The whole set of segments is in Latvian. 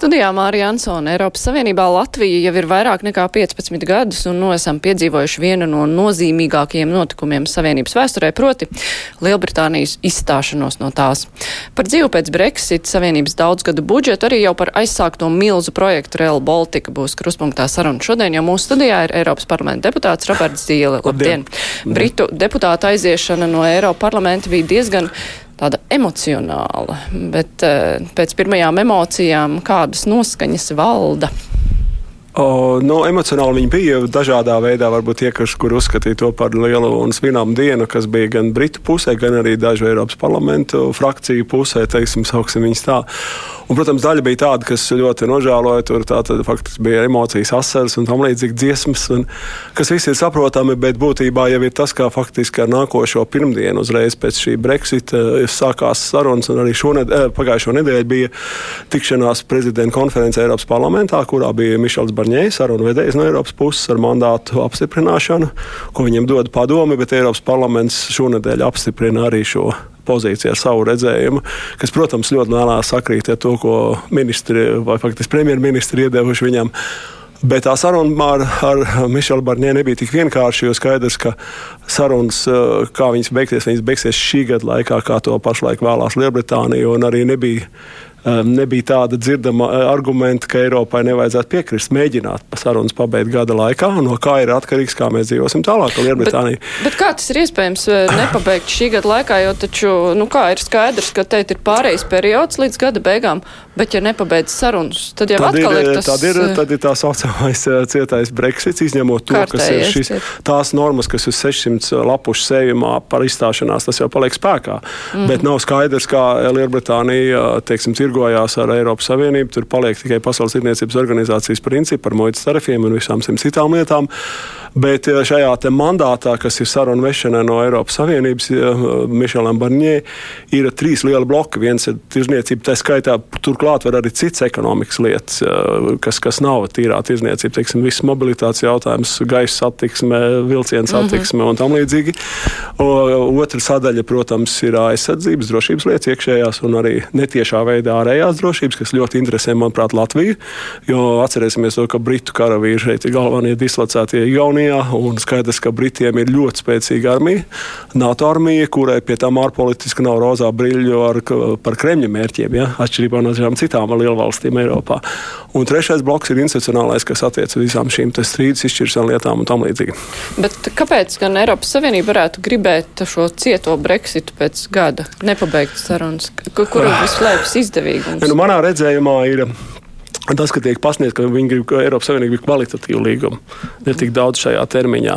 Studijā Mārija Ansone, Eiropas Savienībā Latvija jau ir vairāk nekā 15 gadus un no esam piedzīvojuši vienu no nozīmīgākajiem notikumiem Savienības vēsturē, proti Lielbritānijas izstāšanos no tās. Par dzīvu pēc Brexit Savienības daudzgadu budžetu arī jau par aizsākto milzu projektu Real Baltica būs kruspunktā saruna. Šodien jau mūsu studijā ir Eiropas parlamenta deputāts Roberts Zīle. Labdien! Britu deputāta aiziešana no Eiropa parlamenta bija diezgan tāda emocionāla, bet uh, pēc pirmajām emocijām kādas noskaņas valda? O, nu, emocionāli viņi bija dažādā veidā. Varbūt tie, kas uzskatīja to par lielu un svinām dienu, kas bija gan Britu pusē, gan arī dažu Eiropas parlamentu frakciju pusē, teiksim, sauksim viņus tā. Un, protams, daļa bija tāda, kas ļoti nožēloja, tur. Tātad faktiski bija emocijas, asaras un tam līdzīgi dziesmas, un, kas viss ir saprotami, bet būtībā jau ir tas, kā faktiski ar nākošo pirmdienu uzreiz pēc šī Brexit eh, sākās sarunas, un arī šoned, eh, pagājušo nedēļu bija tikšanās prezidenta konference Eiropas parlamentā, kurā bija Mišels Barņē, sarunu vedējs no Eiropas puses ar mandātu apstiprināšanu, ko viņam dod padomi, bet Eiropas parlaments šonedēļ apstiprina arī šo pozīciju, ar savu redzējumu, kas, protams, ļoti lēnā sakrīt ar to, ko ministri vai faktiski premjerministri iedevuši viņam. Bet tā saruna ar, ar Mišelu Barņē nebija tik vienkārša, jo skaidrs, ka sarunas, eh, kā viņas beigsies, viņas beigsies šī gada laikā, kā to pašlaik vēlās Lielbritānija, un arī nebija Ehm, nebija tāda dzirdama eh, argumenta, ka Eiropai nevajadzētu piekrist, mēģināt sarunas pabeigt gada laikā, no kā ir atkarīgs, kā mēs dzīvosim tālāk ar Lielbritāniju. Bet, bet kā tas ir iespējams eh, nepabeigt šī gada laikā, jo taču, nu kā ir skaidrs, ka te ir pārējais periods līdz gada beigām, bet ja nepabeidz sarunas, tad jau tad atkal ir, ir tas. Tad ir, tad ir tā saucamais eh, cietais Brexits, izņemot to, kas ir šis, tās normas, kas ir 600 lapušu sējumā par izstāšanās, tas jau paliek spēkā. Mm. Bet nav skaidrs, kā Lielbritānija, teiksim, ir tirgojās ar Eiropas Savienību. Tur paliek tikai Pasaules tirniecības organizācijas principi par muitas tarifiem un visām citām lietām. Bet eh, šajā mandātā, kas ir sarunu vešanai no Eiropas Savienības, eh, Mišelam Barņē, ir trīs lieli bloki. Viens ir tirzniecība, tā skaitā turklāt var arī cits ekonomikas lietas, eh, kas, kas nav tīrā tirzniecība. Teiksim, viss mobilitātes jautājums, gaisa satiksme, vilcienu mhm. satiksme mm -hmm. un tam līdzīgi. Otra sadaļa, protams, ir aizsardzības drošības lietas iekšējās un arī netiešā veidā ārējās drošības, kas ļoti interesē, manuprāt, Latviju. Jo atcerēsimies to, ka Britu karavīri šeit ir galvenie dislocētie Igaunijā armijā, un skaidrs, ka Britiem ir ļoti spēcīga armija. NATO armija, kurai pie tam ārpolitiski nav rozā brīļu ar, par Kremļa mērķiem, ja? atšķirībā no citām lielvalstīm Eiropā. Un trešais bloks ir institucionālais, kas attiecas uz visām šīm strīdus izšķiršanas lietām un tam līdzīgi. Bet kāpēc gan Eiropas Savienība varētu gribēt šo cieto Brexitu pēc gada nepabeigt sarunas? Kur, kur slēpjas izdevīgums? Nu, manā redzējumā ir Tas, ka tiek pasniegts, ka viņi grib, ka Eiropas Savienība ir kvalitatīva līguma, ne tik daudz šajā termiņā.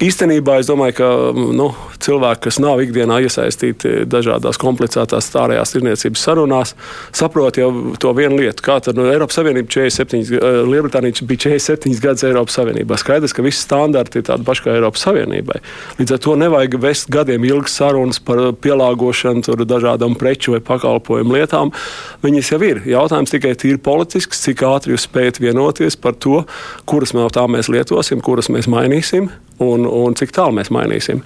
Īstenībā es domāju, ka nu, cilvēki, kas nav ikdienā iesaistīti dažādās komplicētās ārējās tirniecības sarunās, saprot jau to vienu lietu. Kā tad nu, Eiropas Savienība 47, eh, Lielbritānija bija 47 gadus Eiropas Savienībā. Skaidrs, ka visi standarti ir tādi paši kā Eiropas Savienībai. Līdz ar to nevajag vest gadiem ilgas sarunas par pielāgošanu dažādām preču vai pakalpojumu lietām. Viņas jau ir. Jautājums tikai tīri politisks, cik ātri jūs spējat vienoties par to, kuras no tām mēs lietosim, kuras mēs mainīsim un, un cik tālu mēs mainīsim.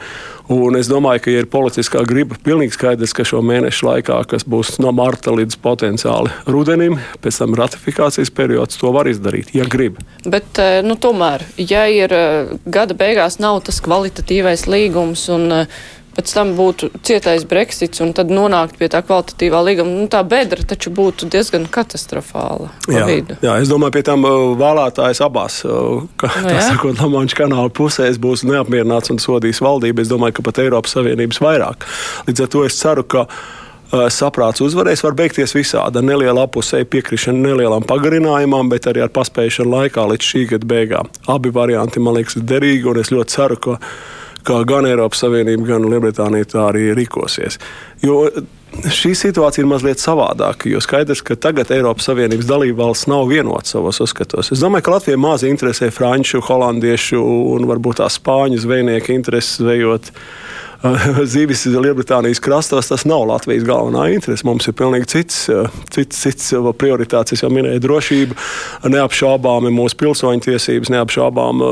Un es domāju, ka ja ir politiskā griba, pilnīgi skaidrs, ka šo mēnešu laikā, kas būs no marta līdz potenciāli rudenim, pēc tam ratifikācijas periods, to var izdarīt, ja grib. Bet, eh, nu, tomēr, ja ir eh, gada beigās nav tas kvalitatīvais līgums un uh, pēc tam būtu cietais Brexits un tad nonākt pie tā kvalitatīvā līguma, nu, tā bedra taču būtu diezgan katastrofāla. Jā, jā, es domāju, pie tam uh, vēlētājs abās, uh, ka, no, nu tā sakot, Lamanča kanāla pusēs būs neapmierināts un sodīs valdību. Es domāju, ka pat Eiropas Savienības vairāk. Līdz ar to es ceru, ka uh, saprāts uzvarēs, var beigties visādi ar nelielu apusēju piekrišanu, nelielām pagarinājumam, bet arī ar paspējušanu laikā līdz šī gada beigām. Abi varianti man liekas derīgi, un es ļoti ceru, ka kā gan Eiropas Savienība, gan Lielbritānija tā arī rīkosies. Jo šī situācija ir mazliet savādāka, jo skaidrs, ka tagad Eiropas Savienības dalībvalsts nav vienotas savos uzskatos. Es domāju, ka Latvijai maz interesē franču, holandiešu un varbūt tā spāņu zvejnieku intereses zvejot zivis Lielbritānijas krastos, tas nav Latvijas galvenā interese. Mums ir pilnīgi cits, cits, cits prioritāts. Es jau minēju drošību, neapšaubāmi mūsu pilsoņu tiesības, neapšaubām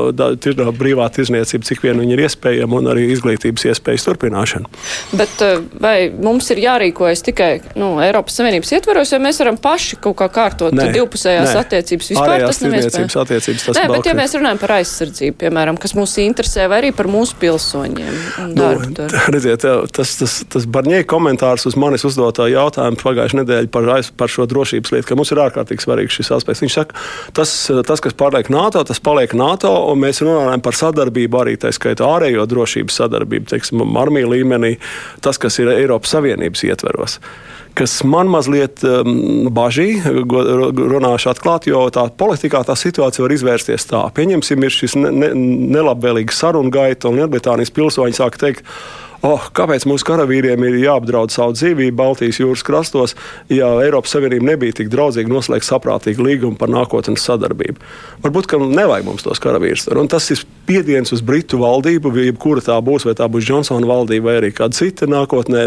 brīvā tirzniecība, cik vien viņi ir iespējama, un arī izglītības iespējas turpināšana. Bet vai mums ir jārīkojas tikai nu, Eiropas Savienības ietvaros, vai mēs varam paši kaut kā kārtot nē, divpusējās nē. attiecības vispār? Ārējās tas nevienspējams. Attiecības, tas nē, bet ja mēs runājam par aizsardzību, piemēram, kas mūs interesē, vai arī par mūsu pilsoņiem. Nu, redziet, tas, tas, tas Barņēka komentārs uz manis uzdotā jautājumu pagājušajā nedēļā par, par šo drošības lietu, ka mums ir ārkārtīgi svarīgs šis aspekts. Viņš saka, tas, tas, kas paliek NATO, tas paliek NATO, un mēs runājam par sadarbību arī tā skaitā ārējo drošības sadarbību, teiksim, armiju līmenī, tas, kas ir Eiropas Savienības ietveros kas man mazliet um, bažīja, runāšu atklāti, jo tā politikā tā situācija var izvērsties tā. Pieņemsim, ir šis ne, ne, nelabvēlīgs sarunu gaita, un Lielbritānijas pilsoņi sāk teikt, oh, kāpēc mūsu karavīriem ir jāapdraud savu dzīvību Baltijas jūras krastos, ja Eiropas Savienība nebija tik draudzīga noslēgt saprātīgu līgumu par nākotnes sadarbību. Varbūt, ka nevajag mums tos karavīrus. Un tas ir spiediens uz Britu valdību, jebkura tā būs, vai tā būs Džonsona valdība vai arī kāda cita nākotnē.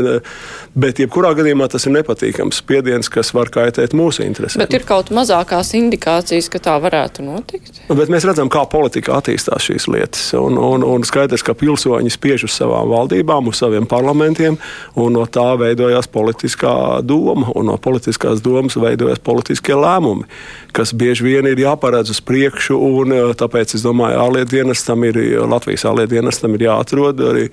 Bet, jebkurā gadījumā, tas ir nepatīkams spiediens, kas var kaitēt mūsu interesēm. Bet ir kaut mazākās indikācijas, ka tā varētu notikt. Bet mēs redzam, kā politikā attīstās šīs lietas. Un, un, un skaidrs, ka pilsoņi spiež uz savām valdībām uz saviem parlamentiem, un no tā veidojās politiskā doma, un no politiskās domas veidojās politiskie lēmumi, kas bieži vien ir jāparedz uz priekšu, un eh, tāpēc es domāju, ārlietu dienestam ir, Latvijas ārlietu dienestam jāatrod arī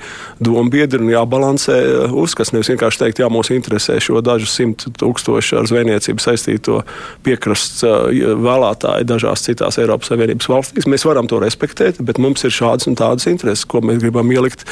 dombiedri un jābalansē eh, uzskats. Nevis vienkārši teikt, jā, mūs interesē šo dažu simtu tūkstošu ar zvejniecību saistīto piekrasts eh, vēlētāju dažās citās Eiropas Savienības valstīs. Mēs varam to respektēt, bet mums ir šādas un tādas intereses, ko mēs gribam ielikt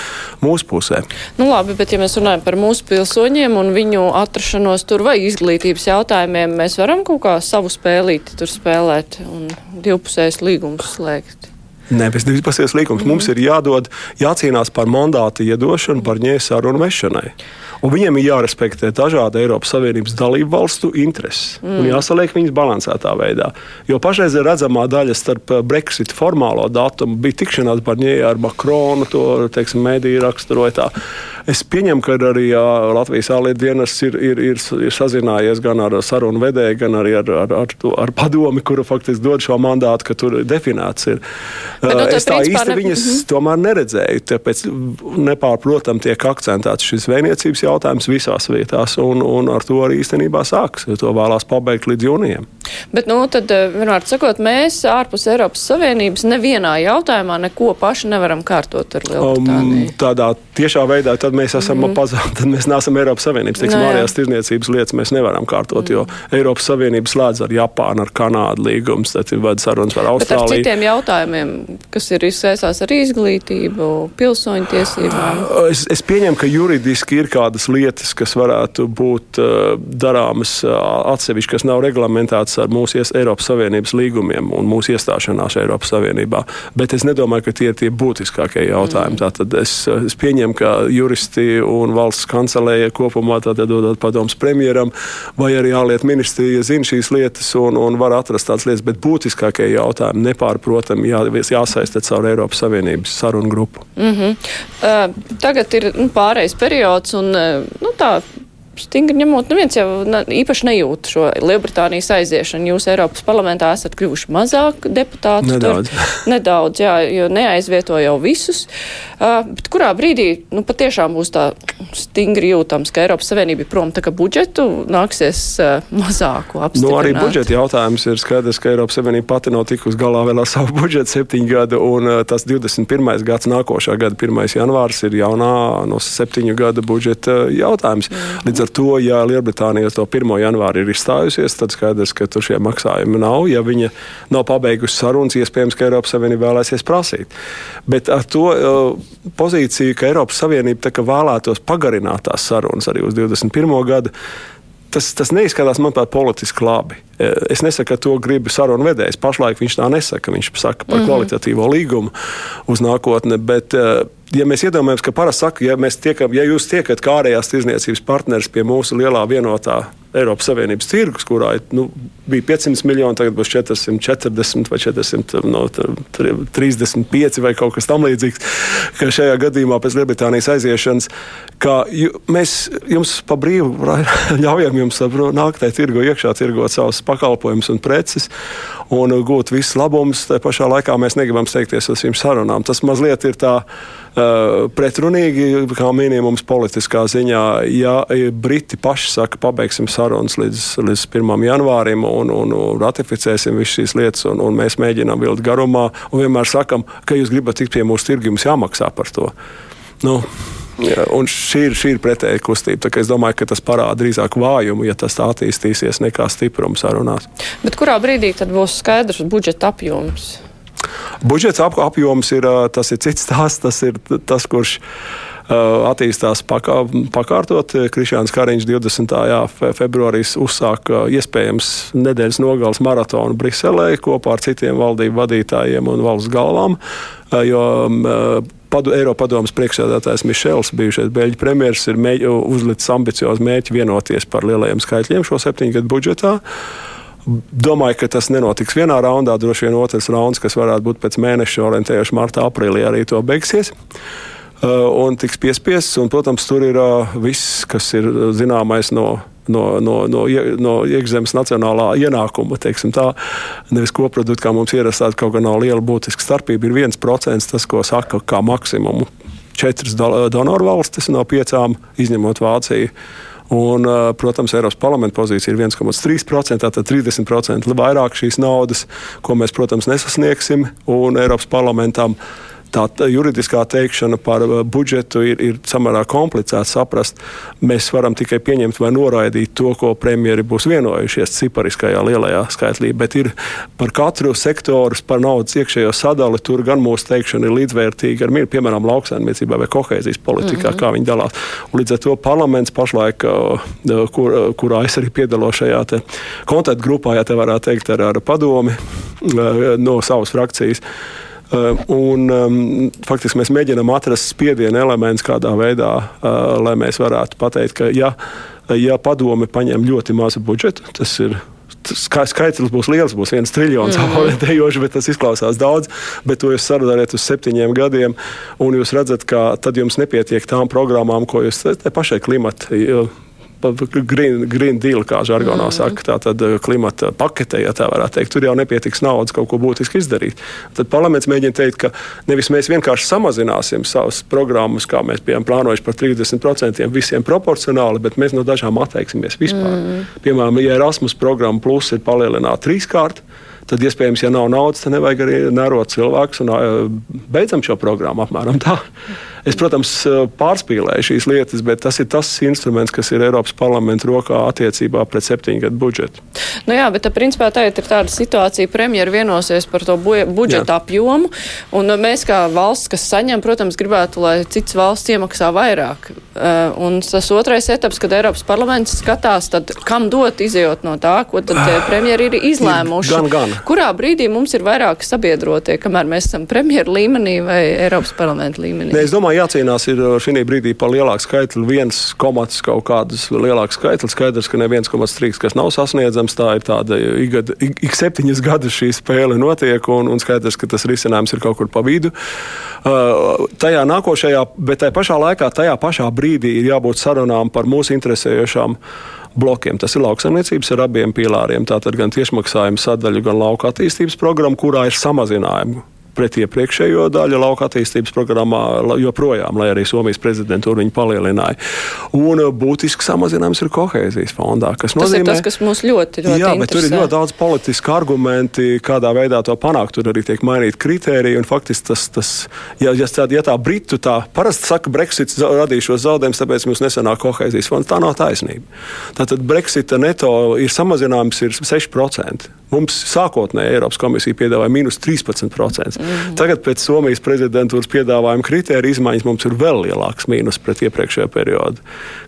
mūsu pusē. Nu, labi, bet ja mēs runājam par mūsu pilsoņiem un viņu atrašanos tur vai izglītības jautājumiem, mēs varam kaut kā savu spēlīti tur spēlēt un divpusējs līgums slēgt. Nē, bez divpusējas līgums. Mm. Mums ir jādod, jācīnās par mandātu iedošanu, par ņēsāru un vešanai. Un viņiem ir jārespektē dažādi Eiropas Savienības dalību valstu intereses mm. un jāsaliek viņas balansētā veidā. Jo pašreiz ir redzamā daļa starp eh, Brexit formālo datumu bija tikšanās Barņē ar Makronu, to teiksim, mēdīju raksturoja tā. Es pieņemu, ka arī jā, Latvijas ārlietu dienas ir, ir, ir, ir sazinājies gan ar sarunu vedēju, gan arī ar, ar, ar, ar padomi, kuru faktiski dod šo mandātu, ka tur definēts ir. Bet, nu, es tā īsti ne... viņas mm -hmm. tomēr neredzēju. Tāpēc nepārprotam tiek akcentēts šis vēniecības jautājums visās vietās, un, un ar to arī īstenībā sāks. To vēlās pabeigt līdz jūnijam. Bet, nu, tad, eh, vienmēr sakot, mēs ārpus Eiropas Savienības nevienā jautājumā neko paši nevaram kārtot ar Lielbritāniju. Um, tādā tiešā veidā tad mēs esam mm -hmm. pazaudējuši, tad mēs neesam Eiropas Savienības. Teiksim, no, ārējās tirdzniecības lietas mēs nevaram kārtot, mm -hmm. jo Eiropas Savienības slēdz ar Japānu, ar Kanādu līgumus, tad ir vada sarunas par Austrāliju. Bet ar citiem jautājumiem, kas ir izsaistās ar izglītību, pilsoņu tiesībām? Es, es pieņemu, ka juridiski ir kādas lietas, kas varētu būt uh, darāmas uh, atsevišķi, kas nav reglamentētas ar mūsu ies, Eiropas Savienības līgumiem un mūsu iestāšanās Eiropas Savienībā. Bet es nedomāju, ka tie ir tie būtiskākie jautājumi. Mm. Tātad es, es pieņemu, ka juristi un valsts kancelēja kopumā dodot padomus premjeram vai arī ārlietu ministrija zina šīs lietas un, un var atrast tādas lietas, bet būtiskākie jautājumi nepārprotami jā, jāsaist iesaistīt caur Eiropas Savienības sarunu grupu. Mm -hmm. uh, tagad ir nu, pārējais periods, un nu, tā stingri ņemot, neviens jau ne, īpaši nejūt šo Lielbritānijas aiziešanu. Jūs Eiropas parlamentā esat kļuvuši mazāk deputāti. Nedaudz. Tur, nedaudz, jā, jo neaizvieto jau visus. Uh, bet kurā brīdī, nu, patiešām būs tā stingri jūtams, ka Eiropas Savienība ir prom, tā ka budžetu nāksies uh, mazāku apstiprināt? Nu, arī budžeta jautājums ir skaidrs, ka Eiropas Savienība pati nav tikus galā vēl ar savu budžetu septiņu gadu, un uh, tas 21. gads nākošā gada 1. janvārs ir jaunā no septiņu gada budžeta jautājums. Mm. Līdz ar to, ja Lielbritānija to 1. janvāri ir izstājusies, tad skaidrs, ka tur šie maksājumi nav. Ja viņa nav pabeigusi sarunas, iespējams, ka Eiropas Savienība vēlēsies prasīt. Bet ar to uh, pozīciju, ka Eiropas Savienība vēlētos pagarināt tās sarunas arī uz 21. gadu tas, tas neizskatās man pat politiski labi. Uh, es nesaku, ka to grib sarunu vedējs. Pašlaik viņš tā nesaka. Viņš saka par mm -hmm. kvalitatīvo līgumu uz nākotni. Bet, uh, ja mēs iedomājamies, ka parasti saka, ja, tiekam, ja jūs tiekat kā ārējās tirzniecības partneris pie mūsu lielā vienotā Eiropas Savienības tirgus, kurā nu, bija 500 miljoni, tagad būs 440 vai 435 vai kaut kas tamlīdzīgs. Ka šajā gadījumā pēc Lielbritānijas aiziešanas, mēs jums pa brīvu ļaujam jums nākt tajā tirgo iekšā, tirgot savus pakalpojumus un preces un gūt visus labumus. Tā pašā laikā mēs negribam steigties uz šīm sarunām. Tas mazliet ir tā uh, pretrunīgi, kā minimums politiskā ziņā. Ja Briti paši saka, pabeigsim sarunas līdz, līdz 1. janvārim un, un, un ratificēsim visas šīs lietas, un, un mēs mēģinām vilkt garumā, un vienmēr sakam, ka jūs gribat tikt pie mūsu tirgi, jums jāmaksā par to. Nu, Jā, un šī ir, šī ir pretēja kustība. Es domāju, ka tas parāda drīzāk vājumu, ja tas tā attīstīsies, nekā stiprumu sarunās. Bet kurā brīdī tad būs skaidrs budžeta apjoms? Budžets ap, apjoms ir, tas ir cits stāsts, tas ir tas, kurš attīstās pakā, pakārtot. Krišāns Kariņš 20. Jā, februārī uzsāka iespējams nedēļas nogales maratonu Briselē kopā ar citiem valdību vadītājiem un valsts galvām. Jo padu, Eiropadomas priekšsēdētājs Mišels, bijušais beļģu premjerministrs, ir mēģi, uzlicis ambiciozu mērķi vienoties par lielajiem skaitļiem šo septiņu gadu budžetā. Domāju, ka tas nenotiks vienā raundā. Droši vien otrs rauns, kas varētu būt pēc mēneša, orientējuši martā, aprīlī, arī to beigsies. Uh, un tiks piespiests, un, protams, tur ir uh, viss, kas ir zināmais no no, no, no, no iekšzemes nacionālā ienākuma. Tā, nevis koprodukta, kā mums ierastās, kaut kā nav liela būtiska starpība. Ir viens procents tas, ko saka kā maksimumu. Četras donoru valstis no piecām, izņemot Vāciju. Un, protams, Eiropas parlamenta pozīcija ir 1,3%, tātad 30% vairāk šīs naudas, ko mēs, protams, nesasniegsim. Un Eiropas parlamentam tā juridiskā teikšana par uh, budžetu ir, ir samērā komplicēta saprast. Mēs varam tikai pieņemt vai noraidīt to, ko premjeri būs vienojušies cipariskajā lielajā skaitlī, bet ir par katru sektoru, par naudas iekšējo sadali. Tur gan mūsu teikšana ir līdzvērtīga ar, piemēram, lauksaimniecībā vai kohēzijas politikā, mm -hmm. kā viņi dalās. Un līdz ar to parlaments pašlaik, uh, uh, kur, kurā es arī piedalos šajā kontaktgrupā, ja te varētu teikt, ar, ar padomi no savas frakcijas. Uh, un, um, faktiski mēs mēģinām atrast spiedienu elementus kādā veidā, uh, lai mēs varētu pateikt, ka ja, ja padome paņem ļoti mazu budžetu, tas ir skaitlis būs liels, būs viens triljons mm -hmm. orientējoši, bet tas izklausās daudz. Bet to jūs sarunājat uz septiņiem gadiem, un jūs redzat, ka tad jums nepietiek tām programmām, ko jūs te pašai klimata green, green deal, kā žargonā mm. saka, tātad eh, klimata pakete, ja tā varētu teikt. Tur jau nepietiks naudas kaut ko būtiski izdarīt. Tad parlaments mēģina teikt, ka nevis mēs vienkārši samazināsim savas programmas, kā mēs bijām plānojuši par 30% visiem proporcionāli, bet mēs no dažām atteiksimies vispār. Mm. Piemēram, ja Erasmus programma plus ir palielināta trīskārt, tad iespējams, ja nav naudas, tad nevajag arī nērot cilvēkus un eh, beidzam šo programmu apmēram tā. Es, protams, pārspīlēju šīs lietas, bet tas ir tas instruments, kas ir Eiropas parlamenta rokā attiecībā pret septiņu gadu budžetu. Nu jā, bet principā tagad ir tāda situācija, premjera vienosies par to budžeta jā. apjomu, un mēs kā valsts, kas saņem, protams, gribētu, lai cits valsts iemaksā vairāk. Un tas otrais etaps, kad Eiropas parlaments skatās, tad kam dot izējot no tā, ko tad premjeri ir izlēmuši. Gan, gan. Kurā brīdī mums ir vairāk sabiedrotie, kamēr mēs esam premjeru līmenī vai Eiropas parlamenta līmenī? Ne, es domāju, jācīnās ir uh, šī brīdī par lielāku skaitli, viens komats kaut kādas lielāks skaitlis. Skaidrs, ka ne 1,3, kas nav sasniedzams, tā ir tāda ik, ik, ik septiņas gadus šī spēle notiek, un, un skaidrs, ka tas risinājums ir kaut kur pa vidu. Uh, tajā nākošajā, bet tajā pašā laikā, tajā pašā brīdī ir jābūt sarunām par mūsu interesējošām blokiem. Tas ir lauksaimniecības ar abiem pīlāriem. Tātad gan tiešmaksājuma sadaļa, gan lauka attīstības programma, kurā ir samazinājumi pret iepriekšējo daļu lauka attīstības programmā joprojām, lai arī Somijas prezidentūra viņu palielināja. Un uh, būtisks samazinājums ir kohēzijas fondā. Tas nozīmē, tas, kas mums ļoti, ļoti jā, bet tur ir ļoti daudz politisku argumenti, kādā veidā to panākt. Tur arī tiek mainīti kriteriji. Faktiski tas, tas ja, ja, tā, ja tā Britu tā parasti saka, Brexit radīs šos zaudējumus, tāpēc mums nesenāk kohēzijas fonds. Tā nav taisnība. Tātad Brexita neto ir samazinājums ir 6%. Mums sākotnēji Eiropas komisija piedāvāja minus 13%. Mm -hmm. Tagad pēc Somijas prezidentūras piedāvājuma kritērija izmaiņas mums ir vēl lielāks mīnus pret iepriekšējo periodu.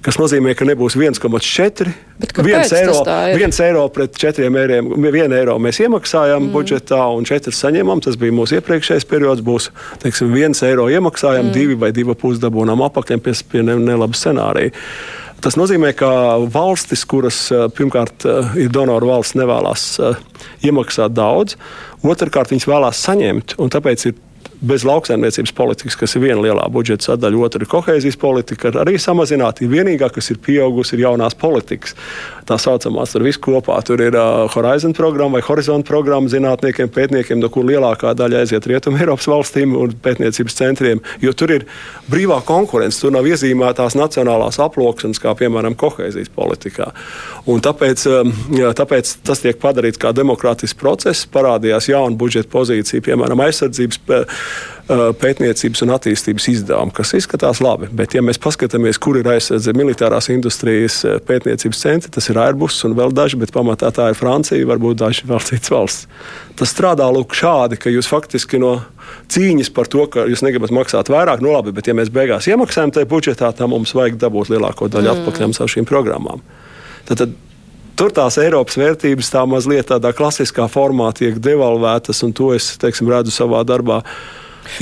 Tas nozīmē, ka nebūs 1,4. 1 eiro, 1 eiro pret 4 eiro. 1 eiro mēs iemaksājam mm. budžetā un 4 saņemam. Tas bija mūsu iepriekšējais periods. Būs teiksim, 1 eiro iemaksājam, mm. 2 vai 2,5 dabūnām apakšiem pie, pie nelaba scenārija. Tas nozīmē, ka valstis, kuras pirmkārt ir donoru valsts, nevēlas iemaksāt daudz, otrkārt viņas vēlās saņemt, tāpēc ir bez lauksaimniecības politikas, kas ir viena lielā budžeta sadaļa, otra ir kohēzijas politika, arī samazināta. Vienīgā, kas ir pieaugusi, ir jaunās politikas. Tā saucamās tur viss kopā. Tur ir uh, Horizon programma vai Horizon programma zinātniekiem, pētniekiem, no kur lielākā daļa aiziet Rietumē Eiropas valstīm un pētniecības centriem, jo tur ir brīvā konkurence. Tur nav iezīmētās nacionālās aploksnes, kā piemēram kohēzijas politikā. Un tāpēc, jā, tāpēc tas tiek padarīts kā demokrātisks process, parādījās jauna budžeta pozīcija, piemēram, aizsardzības pētniecības un attīstības izdevumi, kas izskatās labi. Bet, ja mēs paskatāmies, kur ir aizsardzība militārās industrijas pētniecības centri, tas ir Airbus un vēl daži, bet pamatā tā ir Francija, varbūt daži vēl citas valsts. Tas strādā lūk šādi, ka jūs faktiski no cīņas par to, ka jūs negribat maksāt vairāk, nu labi, bet ja mēs beigās iemaksājam tajā budžetā, tad mums vajag dabūt lielāko daļu mm. atpakaļ no šīm programmām. Tad, tad Tur tās Eiropas vērtības tā mazliet tādā klasiskā formā tiek devalvētas, un to es teiksim, redzu savā darbā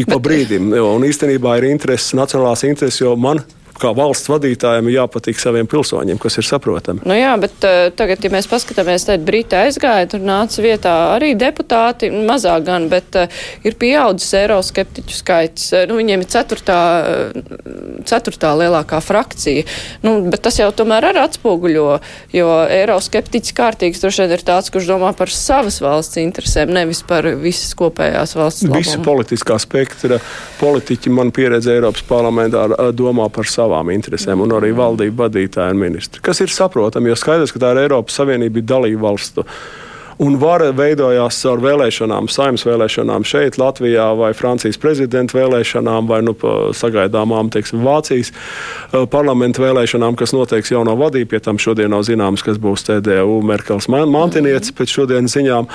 ik pa brīdim. Un īstenībā ir intereses, nacionālās intereses, jo man kā valsts vadītājiem ir jāpatīk saviem pilsoņiem, kas ir saprotami. Nu jā, bet uh, tagad, ja mēs paskatāmies, tad Brita aizgāja, tur nāca vietā arī deputāti, mazāk gan, bet uh, ir pieaudzis eiroskeptiķu skaits. Uh, nu, viņiem ir ceturtā, uh, ceturtā lielākā frakcija. Nu, bet tas jau tomēr arī atspoguļo, jo eiroskeptiķis kārtīgs droši vien ir tāds, kurš domā par savas valsts interesēm, nevis par visas kopējās valsts. Visa politiskā spektra politiķi, man pieredze Eiropas parlamentā, domā par savu savām interesēm, un arī valdību vadītāji un ministri. Kas ir saprotami, jo skaidrs, ka tā ir Eiropas Savienība dalību valstu un vara veidojās caur vēlēšanām, saimnes vēlēšanām šeit, Latvijā, vai Francijas prezidenta vēlēšanām, vai nu, sagaidāmām teiksim, Vācijas eh, parlamenta vēlēšanām, kas noteiks jauno vadību. Pie tam šodien nav zināms, kas būs CDU Merkels mantiniecis pēc šodienas ziņām.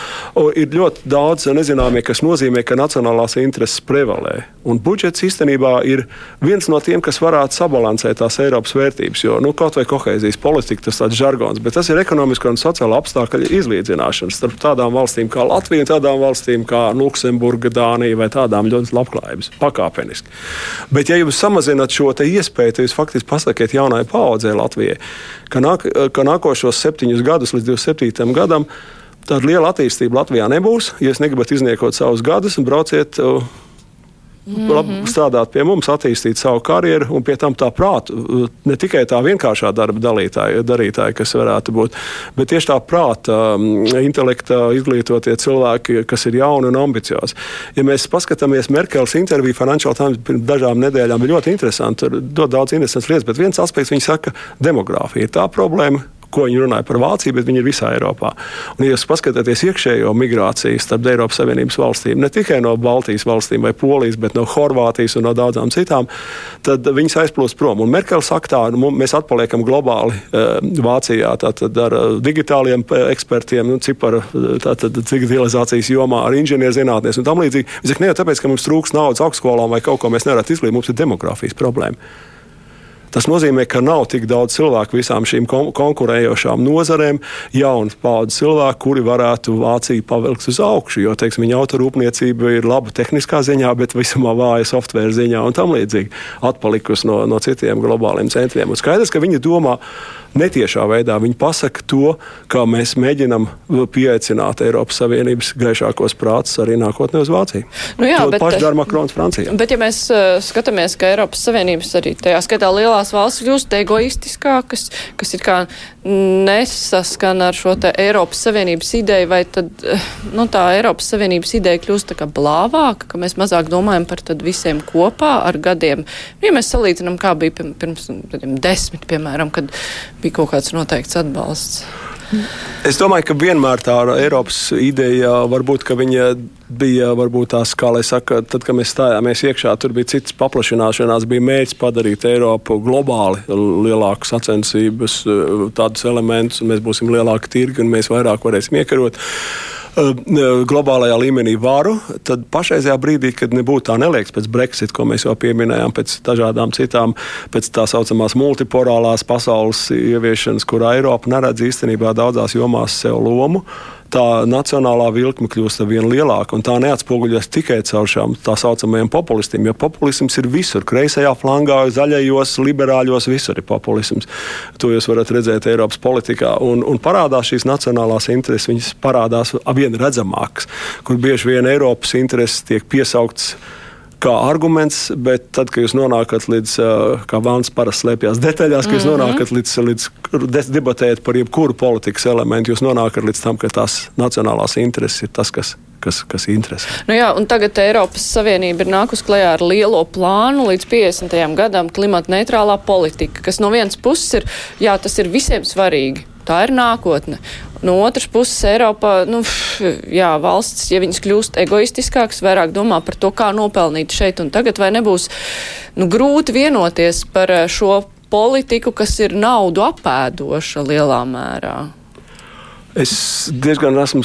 Ir ļoti daudz nezināmie, kas nozīmē, ka nacionālās intereses prevalē. Un budžets īstenībā ir viens no tiem, kas varētu sabalansēt tās Eiropas vērtības. Jo nu, kaut vai kohēzijas politika, tas ir žargons, bet tas ir ekonomisko un sociālo apstākļu izlīdzināšana starp tādām valstīm kā Latvija un tādām valstīm kā Luksemburga, Dānija vai tādām ļoti labklājības pakāpeniski. Bet, ja jūs samazināt šo iespēju, tad jūs faktiski pasakiet jaunai paudzei Latvijai, ka, nāk, ka nākošos septiņus gadus līdz 27. gadam tāda liela attīstība Latvijā nebūs. Ja jūs negribat izniekot savus gadus un brauciet Mm -hmm. strādāt pie mums, attīstīt savu karjeru, un pie tam tā prāta, ne tikai tā vienkāršā darba dalītāja, darītāja, kas varētu būt, bet tieši tā prāta, um, intelekta izglītotie cilvēki, kas ir jauni un ambiciozi. Ja mēs paskatāmies Merkeles interviju Financial Times pirms dažām nedēļām, bija ļoti interesanti, tur dod daudz interesantas lietas, bet viens aspekts viņa saka, demogrāfija ir tā problēma, ko viņi runāja par Vāciju, bet viņi ir visā Eiropā. Un, ja jūs paskatāties iekšējo migrāciju starp Eiropas Savienības valstīm, ne tikai no Baltijas valstīm vai Polijas, bet no Horvātijas un no daudzām citām, tad viņas aizplūst prom. Un Merkel saka, tā, nu, mēs atpaliekam globāli uh, Vācijā tātad, ar uh, digitāliem ekspertiem, nu, ciparu digitalizācijas jomā, ar inženierzinātnes un tam līdzīgi. Viņš saka, ne jau tāpēc, ka mums trūks naudas augstskolām vai kaut ko mēs nevaram izglītot, mums ir demogrāfijas problēma. Tas nozīmē, ka nav tik daudz cilvēku visām šīm kon konkurējošām nozarēm, jaunas paudzes cilvēku, kuri varētu Vāciju pavilkt uz augšu. Jo, teiksim, viņa autorūpniecība ir laba tehniskā ziņā, bet visumā vāja software ziņā un tam līdzīgi. Atpalikusi no, no citiem globāliem centriem. Un skaidrs, ka viņi domā, netiešā veidā viņi pasaka to, kā mēs mēģinam pieaicināt Eiropas Savienības gaišākos prātus arī nākotnē uz Vāciju. Nu jā, to bet, paši dara Makrons Francijā. Bet ja mēs uh, skatāmies, ka Eiropas Savienības arī tajā skaitā lielās valsts kļūst egoistiskākas, kas ir kā nesaskan ar šo te Eiropas Savienības ideju, vai tad uh, nu, tā Eiropas Savienības ideja kļūst tā kā blāvāka, ka mēs mazāk domājam par tad visiem kopā ar gadiem. Ja mēs salīdzinām, kā bija pirms desmit, piemēram, kad bija kaut kāds noteikts atbalsts. Es domāju, ka vienmēr tā Eiropas ideja varbūt viņa bija varbūt tās, kā lai saka, tad, kad mēs stājāmies iekšā, tur bija cits paplašināšanās, bija mērķis padarīt Eiropu globāli lielāku sacensības, tādus elementus, un mēs būsim lielāki tirgi un mēs vairāk varēsim iekarot. Eh, globālajā līmenī varu, tad pašreizajā brīdī, kad nebūtu tā neliekas pēc Brexit, ko mēs jau pieminējām, pēc dažādām citām, pēc tā saucamās multipolārās pasaules ieviešanas, kur Eiropa neredz īstenībā daudzās jomās sev lomu tā nacionālā vilkme kļūst ar vien lielāka. Tā neatspoguļojas tikai caur šām tā saucamajiem populistiem, jo populisms ir visur. Kreisajā flangā, zaļajos, liberāļos, visur ir populisms. To jūs varat redzēt Eiropas politikā. Un, un parādās šīs nacionālās intereses, viņas parādās vien redzamākas, kur bieži vien Eiropas intereses tiek piesauktas kā arguments, bet tad, kad jūs nonākat līdz, kā Vāns parasti slēpjas detaļās, kad jūs -hmm. nonākat līdz, līdz debatēt par jebkuru politikas elementu, jūs nonākat līdz tam, ka tās nacionālās intereses ir tas, kas kas, kas interesē. Nu jā, tagad Eiropas Savienība ir nākus klajā ar lielo plānu līdz 50. gadam klimata neitrālā politika, kas no vienas puses ir, jā, tas ir visiem svarīgi. Tā ir nākotne. No otras puses, Eiropā, nu, jā, valsts, ja viņas kļūst egoistiskākas, vairāk domā par to, kā nopelnīt šeit un tagad, vai nebūs nu, grūti vienoties par eh, šo politiku, kas ir naudu apēdoša lielā mērā. Es diezgan esmu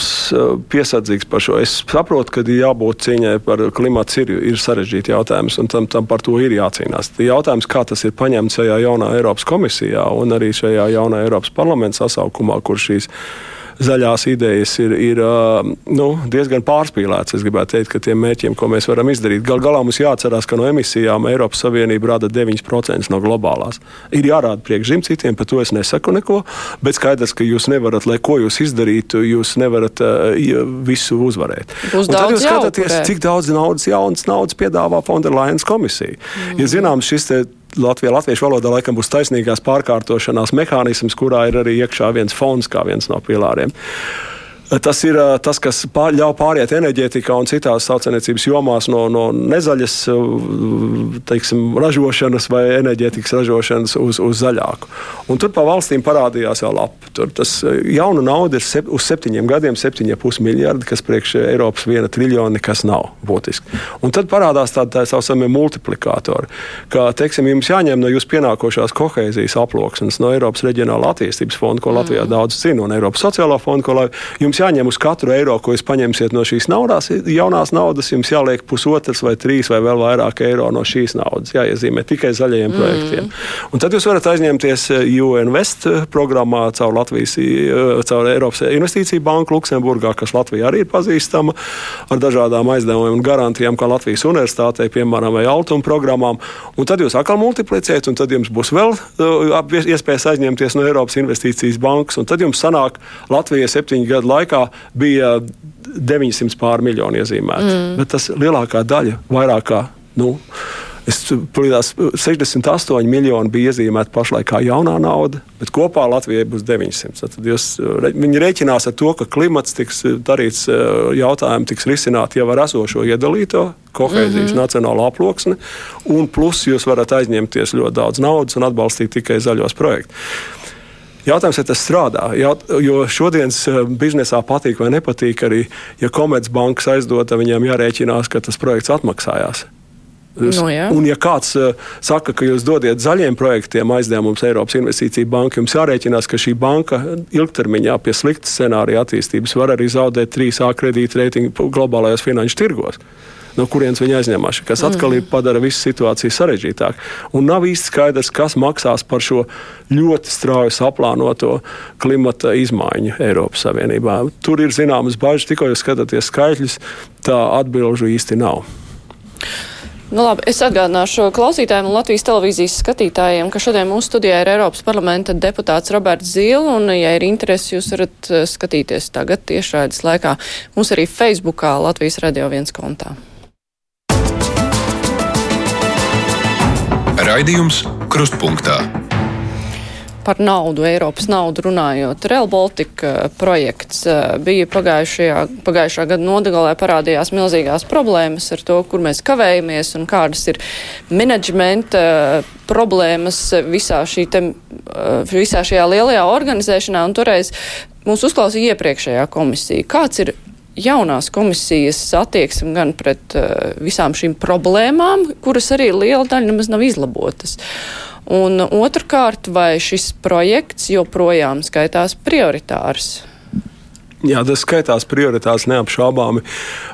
piesardzīgs par šo. Es saprotu, ka jābūt cīņai par klimatu ir, ir sarežģīti jautājums, un tam, tam par to ir jācīnās. Jautājums, kā tas ir paņemts šajā jaunā Eiropas komisijā un arī šajā jaunā Eiropas parlamenta sasaukumā, kur šīs zaļās idejas ir, ir nu, diezgan pārspīlētas. Es gribētu teikt, ka tiem mērķiem, ko mēs varam izdarīt, gal galā mums jāatcerās, ka no emisijām Eiropas Savienība rada 9% no globālās. Ir jārāda priekšzīm citiem, par to es nesaku neko, bet skaidrs, ka jūs nevarat, lai ko jūs izdarītu, jūs nevarat uh, visu uzvarēt. Tad jūs skatāties, cik daudz naudas, jaunas naudas piedāvā Fonderlainas komisija. Mm. Ja zināms, šis Latvijā, latviešu valodā laikam būs taisnīgās pārkārtošanās mehānisms, kurā ir arī iekšā viens fonds kā viens no pilāriem. Tas ir tas, kas pār, ļauj pāriet enerģētikā un citās saucamniecības jomās no, no nezaļas teiksim, ražošanas vai enerģētikas ražošanas uz, uz zaļāku. Un tur pa valstīm parādījās jau lapa. Tur tas jauna nauda ir sep, uz septiņiem gadiem, septiņiem miljardi, kas priekš Eiropas viena triljona nekas nav būtiski. Un tad parādās tādi tā saucamie multiplikātori, ka teiksim, jums jāņem no jūsu pienākošās kohēzijas aploksnes, no Eiropas reģionāla attīstības fonda, ko Latvijā mm. daudz zina, un Eiropas sociālā fonda, ko jums jums jāņem uz katru eiro, ko jūs paņemsiet no šīs naudas, jaunās naudas, jums jāliek pusotrs vai trīs vai vēl vairāk eiro no šīs naudas. Jāiezīmē tikai zaļajiem mm. projektiem. Un tad jūs varat aizņemties eh, UNVest eh, programmā caur Latvijas, eh, caur Eiropas Investīciju banku Luksemburgā, kas Latvijā arī ir pazīstama ar dažādām aizdevumiem un garantijām, kā Latvijas universitātei, piemēram, vai Altuma programmām. Un tad jūs atkal multiplicējat, un tad jums būs vēl iespējas aizņemties no Eiropas Investīcijas bankas, un tad jums sanāk Latvija septiņu gadu laikā laikā bija 900 pār miljonu iezīmēti. Mm. Bet tas lielākā daļa, vairāk kā. Nu, Es plīdās 68 miljoni bija iezīmēti pašlaik kā jaunā nauda, bet kopā Latvijai būs 900. Tad jūs, viņi rēķinās ar to, ka klimats tiks darīts, jautājumi tiks risināti jau ar esošo iedalīto kohēzijas mm -hmm. nacionālo aploksni, un plus jūs varat aizņemties ļoti daudz naudas un atbalstīt tikai zaļos projektus. Jautājums, vai tas strādā? Jaut, jo šodienas eh, biznesā patīk vai nepatīk arī, ja Komercbankas aizdod, viņiem jārēķinās, ka tas projekts atmaksājās. No, nu, jā. un, ja kāds uh, saka, ka jūs dodiet zaļiem projektiem aizdevumus Eiropas Investīcija banka, jums jārēķinās, ka šī banka ilgtermiņā pie sliktas scenārija attīstības var arī zaudēt 3A kredītreitingu globālajos finanšu tirgos no kurienes viņi aizņemās, kas atkal mm. padara visu situāciju sarežģītāku. Un nav īsti skaidrs, kas maksās par šo ļoti strauji saplānoto klimata izmaiņu Eiropas Savienībā. Tur ir zināmas bažas, tikko jūs skatāties skaitļus, tā atbilžu īsti nav. Nu, labi, es atgādināšu klausītājiem un Latvijas televīzijas skatītājiem, ka šodien mūsu studijā ir Eiropas parlamenta deputāts Roberts Zīle, un, ja ir interesi, jūs varat eh, skatīties tagad tiešraides laikā. Mums arī Facebookā Latvijas radio viens kontā. Raidījums Krustpunktā. Par naudu, Eiropas naudu runājot. Real Baltica eh, projekts eh, bija pagājušajā, pagājušā gada nodegalē parādījās milzīgās problēmas ar to, kur mēs kavējamies un kādas ir menedžmenta eh, problēmas visā, šī te, visā šajā lielajā organizēšanā. Un toreiz mūs uzklausīja iepriekšējā komisija. Kāds ir jaunās komisijas attieksme gan pret uh, visām šīm problēmām, kuras arī liela daļa nemaz nav izlabotas. Un otrkārt, vai šis projekts joprojām skaitās prioritārs? Jā, tas skaitās prioritārs neapšaubāmi.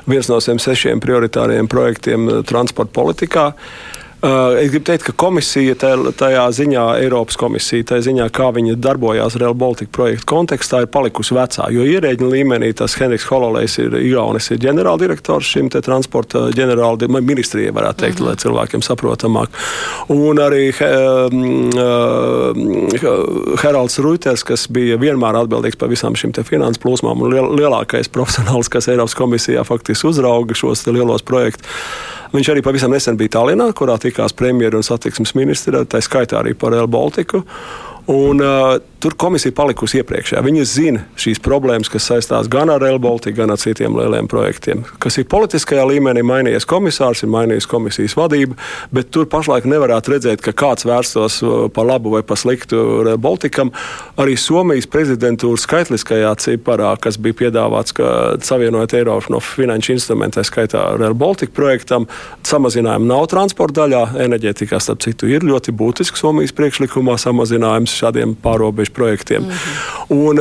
Viens no šiem sešiem prioritāriem projektiem eh, transporta politikā. Uh, es gribu teikt, ka komisija tajā ziņā, Eiropas komisija, tajā ziņā, kā viņa darbojās Real Baltica projekta kontekstā, ir palikusi vecā. Jo ierēģiņa līmenī tas Henriks Hololejs ir Igaunis, ir ģenerāldirektors šim transporta ģenerāla ministrijai, varētu teikt, -huh. lai cilvēkiem saprotamāk. Un arī um, uh, Heralds Ruiters, kas bija vienmēr atbildīgs par visām šīm finanses plūsmām un liel, lielākais profesionāls, kas Eiropas komisijā faktiski uzrauga šos lielos projektus. Viņš arī pavisam nesen bija Tallinā, kurā tikās premjeras un satiksmes ministra, tā skaitā arī par Real Baltiku. Un, uh, tur komisija palikusi iepriekšējā. Viņi zina šīs problēmas, kas saistās gan ar Rail Baltica, gan ar citiem lieliem projektiem. Kas ir politiskajā līmenī mainījies komisārs, ir mainījies komisijas vadība, bet tur pašlaik nevarētu redzēt, ka kāds vērstos par labu vai par sliktu Rail Balticam. Arī Somijas prezidentūras skaitliskajā ciparā, kas bija piedāvāts, ka savienojot Eiropu no finanšu instrumentiem, skaitā Rail Baltica projektam, samazinājumu nav transporta daļā. Enerģētikā, starp citu, ir ļoti būtisks Somijas priekšlikumā samazinājums šādiem pārobežu projektiem. Mm -hmm. Un,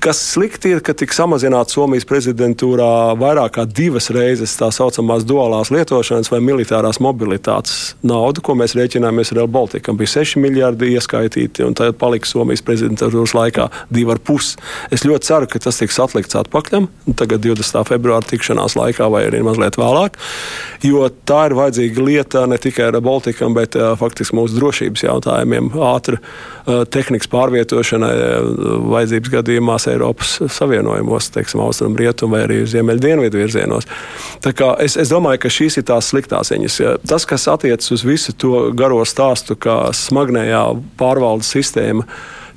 kas slikti ir, ka tika samazināts Somijas prezidentūrā vairāk kā divas reizes tā saucamās duālās lietošanas vai militārās mobilitātes nauda, ko mēs rēķināmies ar Baltiku. Bija 6 miljardi ieskaitīti, un tad palika Somijas prezidentūras laikā 2,5. Es ļoti ceru, ka tas tiks atlikts atpakaļ, tagad 20. februāra tikšanās laikā vai arī mazliet vēlāk, jo tā ir vajadzīga lieta ne tikai ar Baltiku, bet uh, faktiski mūsu drošības jautājumiem ātri uh, tehnikas pārvietošanai eh, vajadzības gadījumās Eiropas Savienojumos, teiksim, austrumu, rietumu vai arī ziemeļdienvidu virzienos. Es, es domāju, ka šīs ir tās sliktās ziņas. Tas, kas attiecas uz visu to garo stāstu, kā smagnējā pārvaldes sistēma,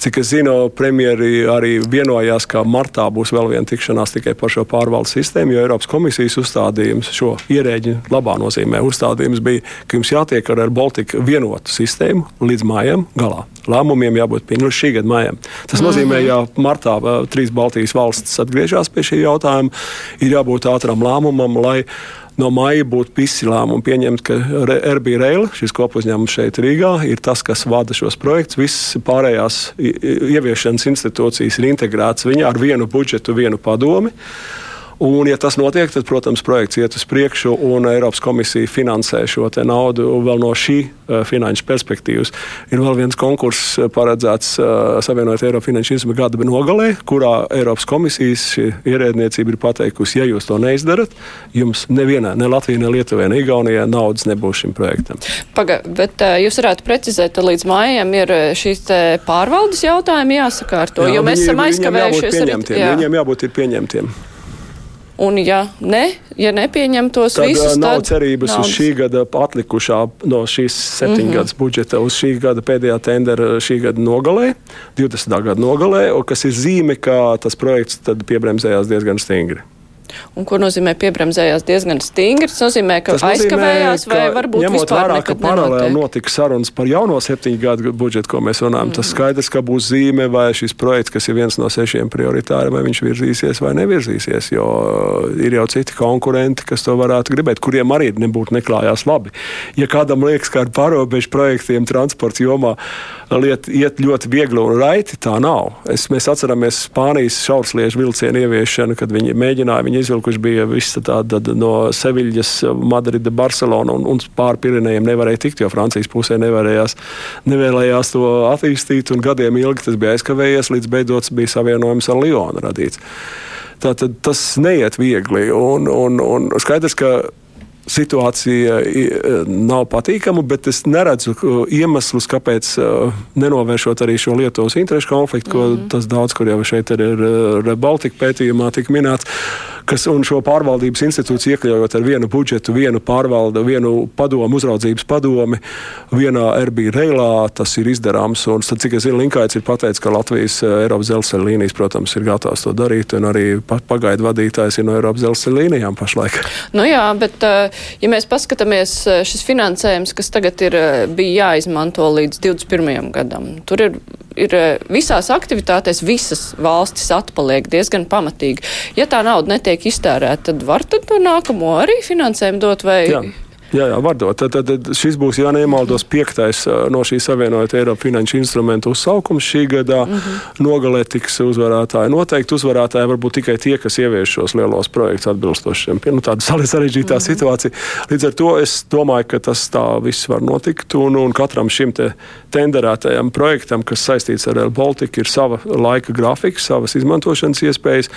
Cik es zinu, premjeri arī vienojās, ka martā būs vēl viena tikšanās tikai par šo pārvaldes sistēmu, jo Eiropas komisijas uzstādījums, šo ierēģi labā nozīmē, uzstādījums bija, ka jums jātiek ar, Baltiku vienotu sistēmu līdz mājām galā. Lēmumiem jābūt pieņemtiem šī gada maijam. Tas -hmm. nozīmē, ja martā trīs Baltijas valstis atgriežas pie šī jautājuma, ir jābūt ātram lēmumam, lai no maija būtu visi lēmumi pieņemti, ka RB Rail, šis kopuzņēmums šeit Rīgā, ir tas, kas vada šos projektus. Visas pārējās ieviešanas institūcijas ir integrētas viņā ar vienu budžetu, vienu padomi. Un, ja tas notiek, tad, protams, projekts iet uz priekšu, un Eiropas komisija finansē šo naudu vēl no šī uh, finanšu perspektīvas. Ir vēl viens konkurss eh, paredzēts uh, Savienot Eiropas finanšu instrumentu gada nogalē, kurā Eiropas komisijas ierēdniecība ir pateikusi, ja jūs to neizdarat, jums nevienā, ne Latvijā, ne Lietuvā, ne Igaunijā naudas nebūs šim projektam. Paga, bet uh, jūs varētu precizēt, ka līdz mājām ir šīs pārvaldes jautājumi jāsakārto, jā, jo mēs esam aizkavējušies. Arī, jā. Viņiem jābūt pieņemtiem. Un, ja ne, ja nepieņem tos tad, visus, tad nav cerības naudas. uz šī gada atlikušā no šīs septiņgadus mm -hmm. budžeta uz šī gada pēdējā tendera šī gada nogalē, 20. gada nogalē, kas ir zīme, ka tas projekts piebremzējās diezgan stingri. Un ko nozīmē piebremzējās diezgan stingri? Tas nozīmē, ka tas aizkavējās nozīmē, vai varbūt ņemot vērā, ka paralēli notika sarunas par jauno septiņu gadu budžetu, ko mēs runājam. Mm. Tas skaidrs, ka būs zīme vai šis projekts, kas ir viens no sešiem prioritāriem, vai viņš virzīsies vai nevirzīsies, jo ir jau citi konkurenti, kas to varētu gribēt, kuriem arī nebūtu neklājās labi. Ja kādam liekas, ka ar pārobežu projektiem transporta jomā lieta iet ļoti viegli un raiti, tā nav. Es, mēs atceramies Spānijas šaursliežu vilcienu ieviešanu, kad viņi mēģināja viņu izvilkuši bija visa tāda no Seviļas, Madrida, Barcelona un, un pāri Pirenejiem nevarēja tikt, jo Francijas pusē nevarējās, nevēlējās to attīstīt, un gadiem ilgi tas bija aizkavējies, līdz beidzot bija savienojums ar Lionu radīts. Tātad tas neiet viegli, un, un, un skaidrs, ka situācija nav patīkama, bet es neredzu iemeslus, kāpēc nenovēršot arī šo Lietuvas interešu konfliktu, ko mm -hmm. tas daudz, kur jau šeit ir, ir, ir Baltika pētījumā tik minēts kas un šo pārvaldības institūciju iekļaujot ar vienu budžetu, vienu pārvaldu, vienu padomu, uzraudzības padomi, vienā RB reilā, tas ir izdarāms. Un, tad, cik es zinu, Linkaits ir pateicis, ka Latvijas eh, Eiropas dzelzceļa līnijas, protams, ir gatavs to darīt, un arī pagaidu vadītājs ir no Eiropas dzelzceļa līnijām pašlaik. Nu jā, bet eh, ja mēs paskatāmies eh, šis finansējums, kas tagad ir, bija jāizmanto līdz 21. gadam, tur ir ir visās aktivitātēs visas valstis atpaliek diezgan pamatīgi. Ja tā nauda netiek iztērēta, tad var tad to nākamo arī finansējumu dot vai? Jā. Jā, jā var dot. Tad, tad, tad šis būs, ja nemaldos, piektais no šī savienojot Eiropas finanšu instrumentu uzsaukums šī gada mm -hmm. nogalē tiks uzvarētāji. Noteikti uzvarētāji var būt tikai tie, kas ievieš šos lielos projektus atbilstošiem. Nu, tāda sarežģītā mm -hmm. situācija. Līdz ar to es domāju, ka tas tā viss var notikt. Un, un katram šim te tenderētajam projektam, kas saistīts ar Rail Baltica, ir sava laika grafika, savas izmantošanas iespējas.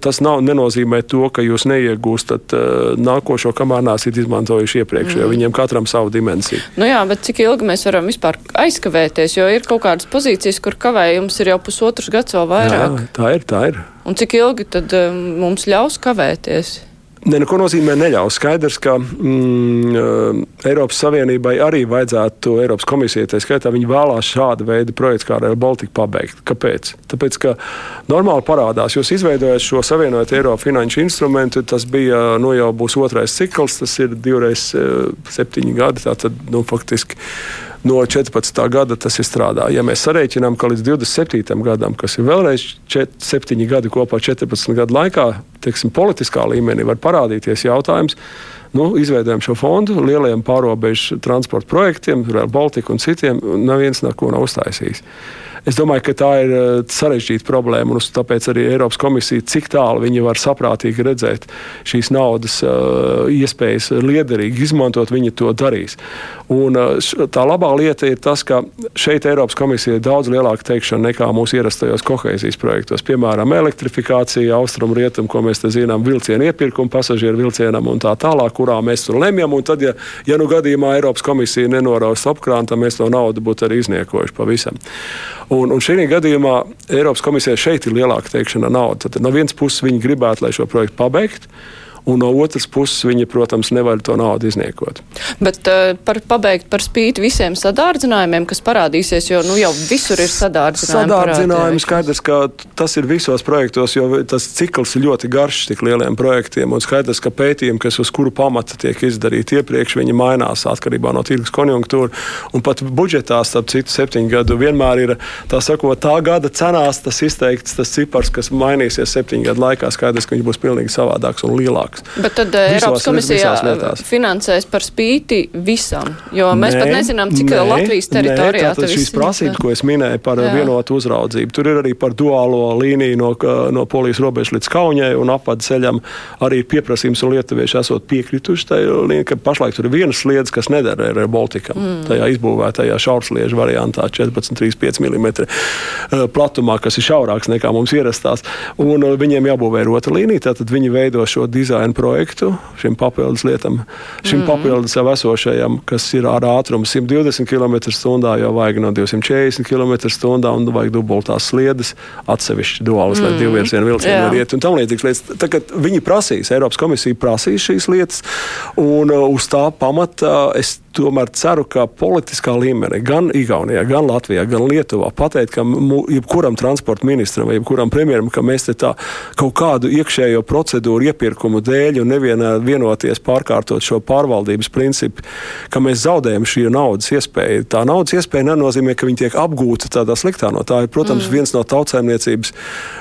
Tas nav, nenozīmē to, ka jūs neiegūstat uh, nākošo, kamēr nesat izmantojuši iepriekš, mm. jo viņiem katram savu dimensiju. Nu jā, bet cik ilgi mēs varam vispār aizkavēties, jo ir kaut kādas pozīcijas, kur kavējums ir jau pusotrs gads vai vairāk. Jā, tā ir, tā ir. Un cik ilgi tad um, mums ļaus kavēties? Ne, nu, ko nozīmē neļaus? Skaidrs, ka mm, uh, Eiropas Savienībai arī vajadzētu, Eiropas komisijai, tā skaitā, viņi vēlās šādu veidu projektu kā Rail Baltica pabeigt. Kāpēc? Tāpēc, ka normāli parādās, jūs izveidojat šo savienot Eiropas finanšu instrumentu, tas bija, nu jau būs otrais cikls, tas ir divreiz uh, septiņi gadi, tātad, nu, faktiski no 14. gada tas ir strādā. Ja mēs sarēķinām, ka līdz 27. gadam, kas ir vēlreiz 4, 7 gadi kopā 14 gadu laikā, teiksim, politiskā līmenī var parādīties jautājums. Nu, izveidojam šo fondu lieliem pārobežu transporta projektiem, Rail Baltica un citiem, un neviens neko nav uztaisījis. Es domāju, ka tā ir eh, sarežģīta problēma, un tāpēc arī Eiropas komisija, cik tālu viņi var saprātīgi redzēt šīs naudas uh, iespējas liederīgi izmantot, viņi to darīs. Un, uh, tā labā lieta ir tas, ka šeit Eiropas komisija ir daudz lielāka teikšana nekā mūsu ierastajos kohēzijas projektos. Piemēram, elektrifikācija, austrumu rietumu, ko mēs te zinām, vilcienu iepirkumu pasažieru vilcienam un tā tālāk, kurā mēs tur lemjam. Un tad, ja, ja nu gadījumā Eiropas komisija nenoraus apkrānta, mēs to naudu būtu arī izniekojuši pavisam. Un, un šī gadījumā Eiropas komisijai šeit ir lielāka teikšana nauda. Tad no vienas puses viņi gribētu, lai šo projektu pabeigtu un no otras puses viņi, protams, nevar to naudu izniekot. Bet uh, par pabeigt par spīti visiem sadārdzinājumiem, kas parādīsies, jo nu, jau visur ir sadārdzinājumi. Sadārdzinājumi skaidrs, ka tas ir visos projektos, jo tas cikls ir ļoti garš tik lieliem projektiem, un skaidrs, ka pētījumi, kas uz kuru pamata tiek izdarīti iepriekš, viņi mainās atkarībā no tirgus konjunktūra, un pat budžetā, starp citu, septiņu gadu vienmēr ir tā sakot, tā gada cenās tas izteikts tas cipars, kas mainīsies septiņu gadu laikā, skaidrs, ka viņš būs pilnīgi savādāks un lielāks lielāks. Bet tad eh, Visos, Eiropas komisija eh, finansēs par spīti visam, jo mēs nē, pat nezinām, cik nē, Latvijas teritorijā tas ir. Šīs prasības, ko es minēju par Jā. vienotu uzraudzību, tur ir arī par duālo līniju no, no polijas robežas līdz Kaunijai un apvadu ceļam arī pieprasījums un lietuvieši esot piekrituši tai līnijai, ka pašlaik tur ir vienas sliedas, kas nedara ar Baltikam. Mm. Tajā izbūvētajā šaursliežu variantā 14,35 mm eh, platumā, kas ir šaurāks nekā mums ierastās. Un viņiem jābūvē ir otra līnija, tad viņi veido šo dizainu dizaina projektu šim papildus lietam, šim mm. papildus jau esošajam, kas ir ar ātrumu 120 km/h, jau vajag no 240 km/h un vajag dubultās sliedes, atsevišķi duālas, mm. lai divu virzienu vilcienu var iet un tam līdzīgas lietas. Tagad viņi prasīs, Eiropas komisija prasīs šīs lietas, un uh, uz tā pamata es tomēr ceru, ka politiskā līmenī, gan Igaunijā, gan Latvijā, gan Lietuvā, pateikt, ka jebkuram transporta ministram vai jebkuram premjeram, ka mēs te tā kaut kādu iekšējo procedūru iepirkumu dēļ un nevienā vienoties pārkārtot šo pārvaldības principu, ka mēs zaudējam šī naudas iespēju. Tā naudas iespēja nenozīmē, ka viņi tiek apgūta tādā sliktā no tā. Ir, protams, mm. viens no tautsēmniecības.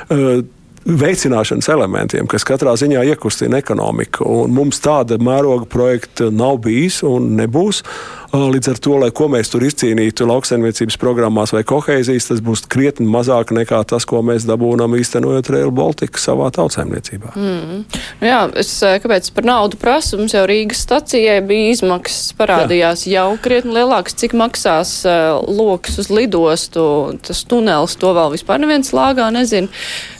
Uh, veicināšanas elementiem, kas katrā ziņā iekustina ekonomiku. Un mums tāda mēroga projekta nav bijis un nebūs. Līdz ar to, lai ko mēs tur izcīnītu lauksaimniecības programmās vai kohēzijas, tas būs krietni mazāk nekā tas, ko mēs dabūnam īstenojot Rail Baltica savā tautsēmniecībā. Mm. Nu jā, es kāpēc par naudu prasu? Mums jau Rīgas stacijai bija izmaksas parādījās jā. jau krietni lielāks, cik maksās uh, loks uz lidostu, tas tunels, to vēl vispār neviens lāgā nezin.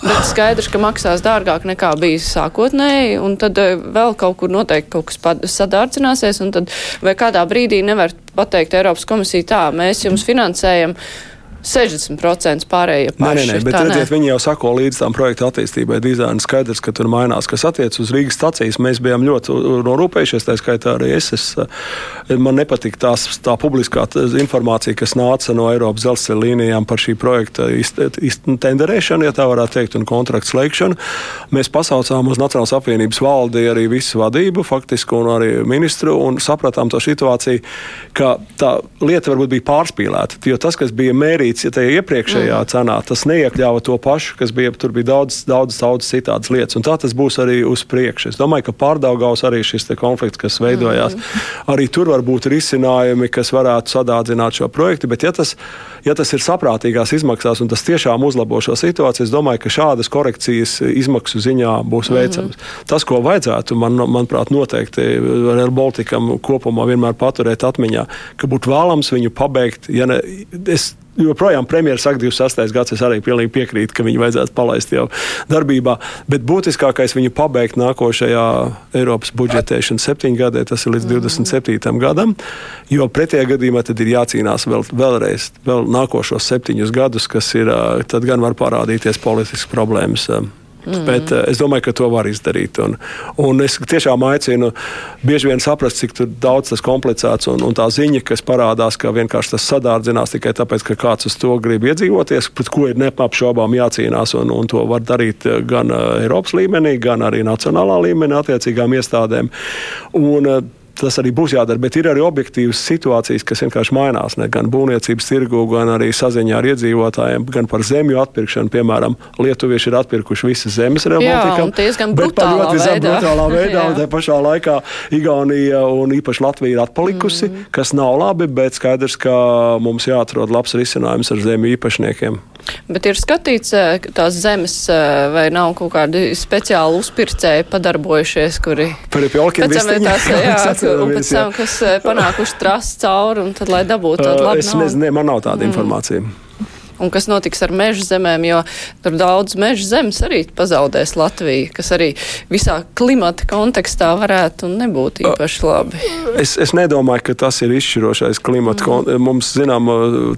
Bet skaidrs, ka maksās dārgāk nekā bija sākotnēji, un tad uh, vēl kaut kur noteikti kaut kas sadārdzināsies, un tad vai kādā brīdī nevar nevar pateikt Eiropas komisija tā, mēs jums finansējam 60% pārējie paši. Nē, nē, nē bet tā, redziet, nē. viņi jau sako līdz tam projekta attīstībai, dizaina skaidrs, ka tur mainās. Kas attiec uz Rīgas stacijas, mēs bijām ļoti norūpējušies, tā skaitā arī es. es man nepatika tās, tā publiskā informācija, kas nāca no Eiropas dzelzceļa līnijām par šī projekta tenderēšanu, ja tā varētu teikt, un kontraktu slēgšanu. Mēs pasaucām uz Nacionālās apvienības valdi arī visu vadību, faktiski, un arī ministru, un sapratām to situāciju, ka tā lieta varbūt bija pārspīlēta. Jo tas, kas bija mērīts, radīts ja iepriekšējā mm. cenā. Tas neiekļāva to pašu, kas bija. Tur bija daudz, daudz, daudz citādas lietas. Un tā tas būs arī uz priekšu. Es domāju, ka pārdaugaus arī šis konflikts, kas veidojās, mm. arī tur var būt risinājumi, kas varētu sadādzināt šo projektu. Bet, ja tas, ja tas ir saprātīgās izmaksās un tas tiešām uzlabo šo situāciju, es domāju, ka šādas korekcijas izmaksu ziņā būs mm. veicams. Tas, ko vajadzētu, man, manuprāt, noteikti Real Balticam kopumā vienmēr paturēt atmiņā, ka būtu vēlams viņu pabeigt. Ja ne, es joprojām premjerministrs saka, 26. gads, es arī pilnīgi piekrītu, ka viņu vajadzētu palaist jau darbībā. Bet būtiskākais viņu pabeigt nākošajā Eiropas budžetēšanas septiņu gadē, tas ir līdz 27. Mm. gadam, jo pretējā gadījumā tad ir jācīnās vēl, vēlreiz, vēl nākošos septiņus gadus, kas ir, tad gan var parādīties politiskas problēmas Mm. Bet uh, es domāju, ka to var izdarīt. Un, un es tiešām aicinu bieži vien saprast, cik daudz tas komplicēts un, un tā ziņa, kas parādās, ka vienkārši tas sadārdzinās tikai tāpēc, ka kāds uz to grib iedzīvoties, pret ko ir neapšaubām jācīnās. Un, un to var darīt eh, gan uh, Eiropas līmenī, gan arī nacionālā līmenī attiecīgām iestādēm. Un, tas arī būs jādara. Bet ir arī objektīvas situācijas, kas vienkārši mainās. Ne? Gan būvniecības tirgu, gan arī saziņā ar iedzīvotājiem, gan par zemju atpirkšanu. Piemēram, Lietuvieši ir atpirkuši visas zemes remontiem. Diezgan brutālā ļoti veidā. brutālā veidā un tā pašā laikā Igaunija un īpaši Latvija ir atpalikusi, mm. kas nav labi, bet skaidrs, ka mums jāatrod labs risinājums ar zemju īpašniekiem. Bet ir skatīts, ka tās zemes vai nav kaut kādi speciāli uzpircēji padarbojušies, kuri pēc tam kas panākuši trasi cauri, un tad, lai dabūtu tādu labu. Es nezinu, man nav tāda mm. Un kas notiks ar meža zemēm, jo tur daudz meža zemes arī pazaudēs Latvija, kas arī visā klimata kontekstā varētu nebūt īpaši labi. Es, es nedomāju, ka tas ir izšķirošais klimata. Mm. Mums, zinām,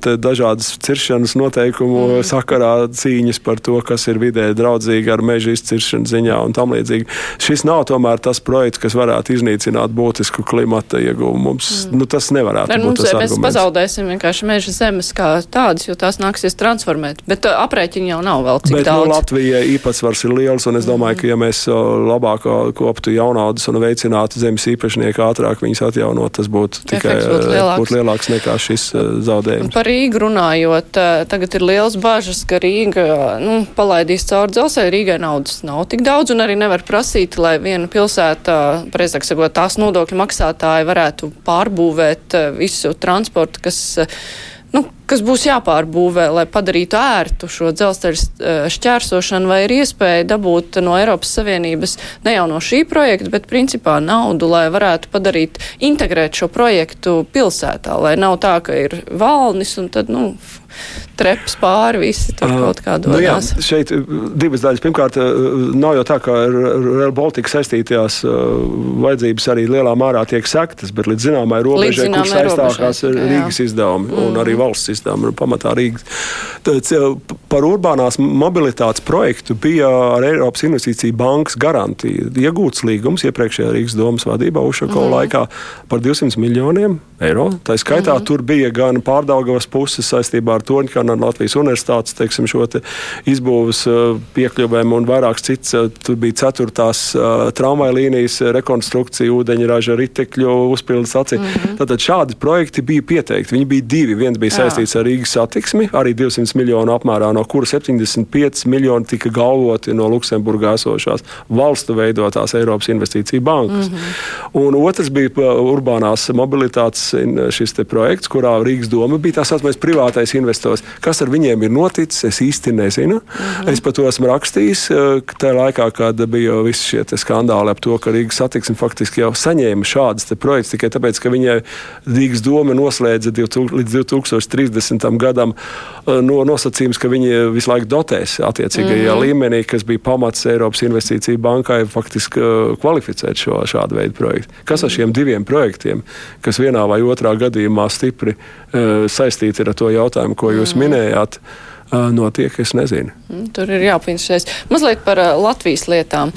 dažādas ciršanas noteikumu mm. sakarā cīņas par to, kas ir vidē draudzīgi ar meža izciršanu ziņā un tam līdzīgi. Šis nav tomēr tas projekts, kas varētu iznīcināt būtisku klimata ieguvumu. Mums mm. nu, tas nevarētu Ar būt. Mums, mēs arguments. pazaudēsim vienkārši meža zemes kā tādas, jo tās nāksies nāksies transformēt. Bet uh, aprēķini jau nav vēl cik Bet, daudz. Nu, Latvijai īpatsvars ir liels, un es domāju, ka ja mēs uh, labāk uh, koptu jaunaudas un veicinātu zemes īpašnieku ātrāk viņas atjaunot, tas būtu tikai būtu lielāks. Būt lielāks nekā šis zaudējums. Par Rīgu runājot, tagad ir liels bažas, ka Rīga nu, palaidīs cauri dzelzceļa. Rīgai naudas nav tik daudz, un arī nevar prasīt, lai viena pilsēta, precīzāk sakot, tās nodokļu maksātāji varētu pārbūvēt visu transportu, kas nu, kas būs jāpārbūvē, lai padarītu ērtu šo dzelzceļa eh, šķērsošanu, vai ir iespēja dabūt no Eiropas Savienības ne jau no šī projekta, bet principā naudu, lai varētu padarīt, integrēt šo projektu pilsētā, lai nav tā, ka ir valnis un tad, nu, treps pāri visi tur kaut kā dodas. Nu jā, šeit divas daļas. Pirmkārt, nav jau tā, ka ar Real Baltica saistītajās vajadzības arī lielā mērā tiek sektas, bet līdz zināmai robežai, kur saistākās Rīgas izdevumi mm. un arī valsts izdevumi, pamatā Rīgas. Tad, par urbānās mobilitātes projektu bija ar Eiropas Investīciju bankas garantija iegūts līgums iepriekšējā Rīgas domas vadībā Ušako mm. laikā par 200 miljoniem eiro. Tā skaitā mm. tur bija gan pārdaugavas puses saistībā ar Toņkanu, ar Latvijas universitātes teiksim, izbūves uh, piekļuvēm un vairākas citas. Uh, tur bija ceturtās uh, tramvaja līnijas rekonstrukcija, ūdeņraža ritekļu uzpildes acī. Mm -hmm. Tātad šādi projekti bija pieteikti. Viņi bija divi. Viens bija saistīts Jā. ar Rīgas satiksmi, arī 200 miljonu apmērā, no kura 75 miljoni tika galvoti no Luksemburgā esošās valstu veidotās Eiropas investīcija bankas. Mm -hmm. Un otrs bija urbānās mobilitātes šis projekts, kurā Rīgas doma bija tā saucamais privātais investors. Kas ar viņiem ir noticis, es īsti nezinu. -hmm. Es par to esmu rakstījis. Eh, tajā laikā, kad bija visi šie skandāli ap to, ka Rīgas satiksme faktiski jau saņēma šādas projekts tikai tāpēc, ka viņai Rīgas doma noslēdza līdz 2030. gadam eh, no nosacījums, ka viņi visu laiku dotēs attiecīgajā mm -hmm. līmenī, kas bija pamats Eiropas investīciju bankai faktiski eh, kvalificēt šo šādu veidu projektu. Kas ar šiem diviem projektiem, kas vienā vai otrā gadījumā stipri uh, saistīti ar to jautājumu, ko jūs mm. Minējāt. Notiek, es nezinu. Mm, tur ir jāpieņemsies. Mazliet par Latvijas lietām.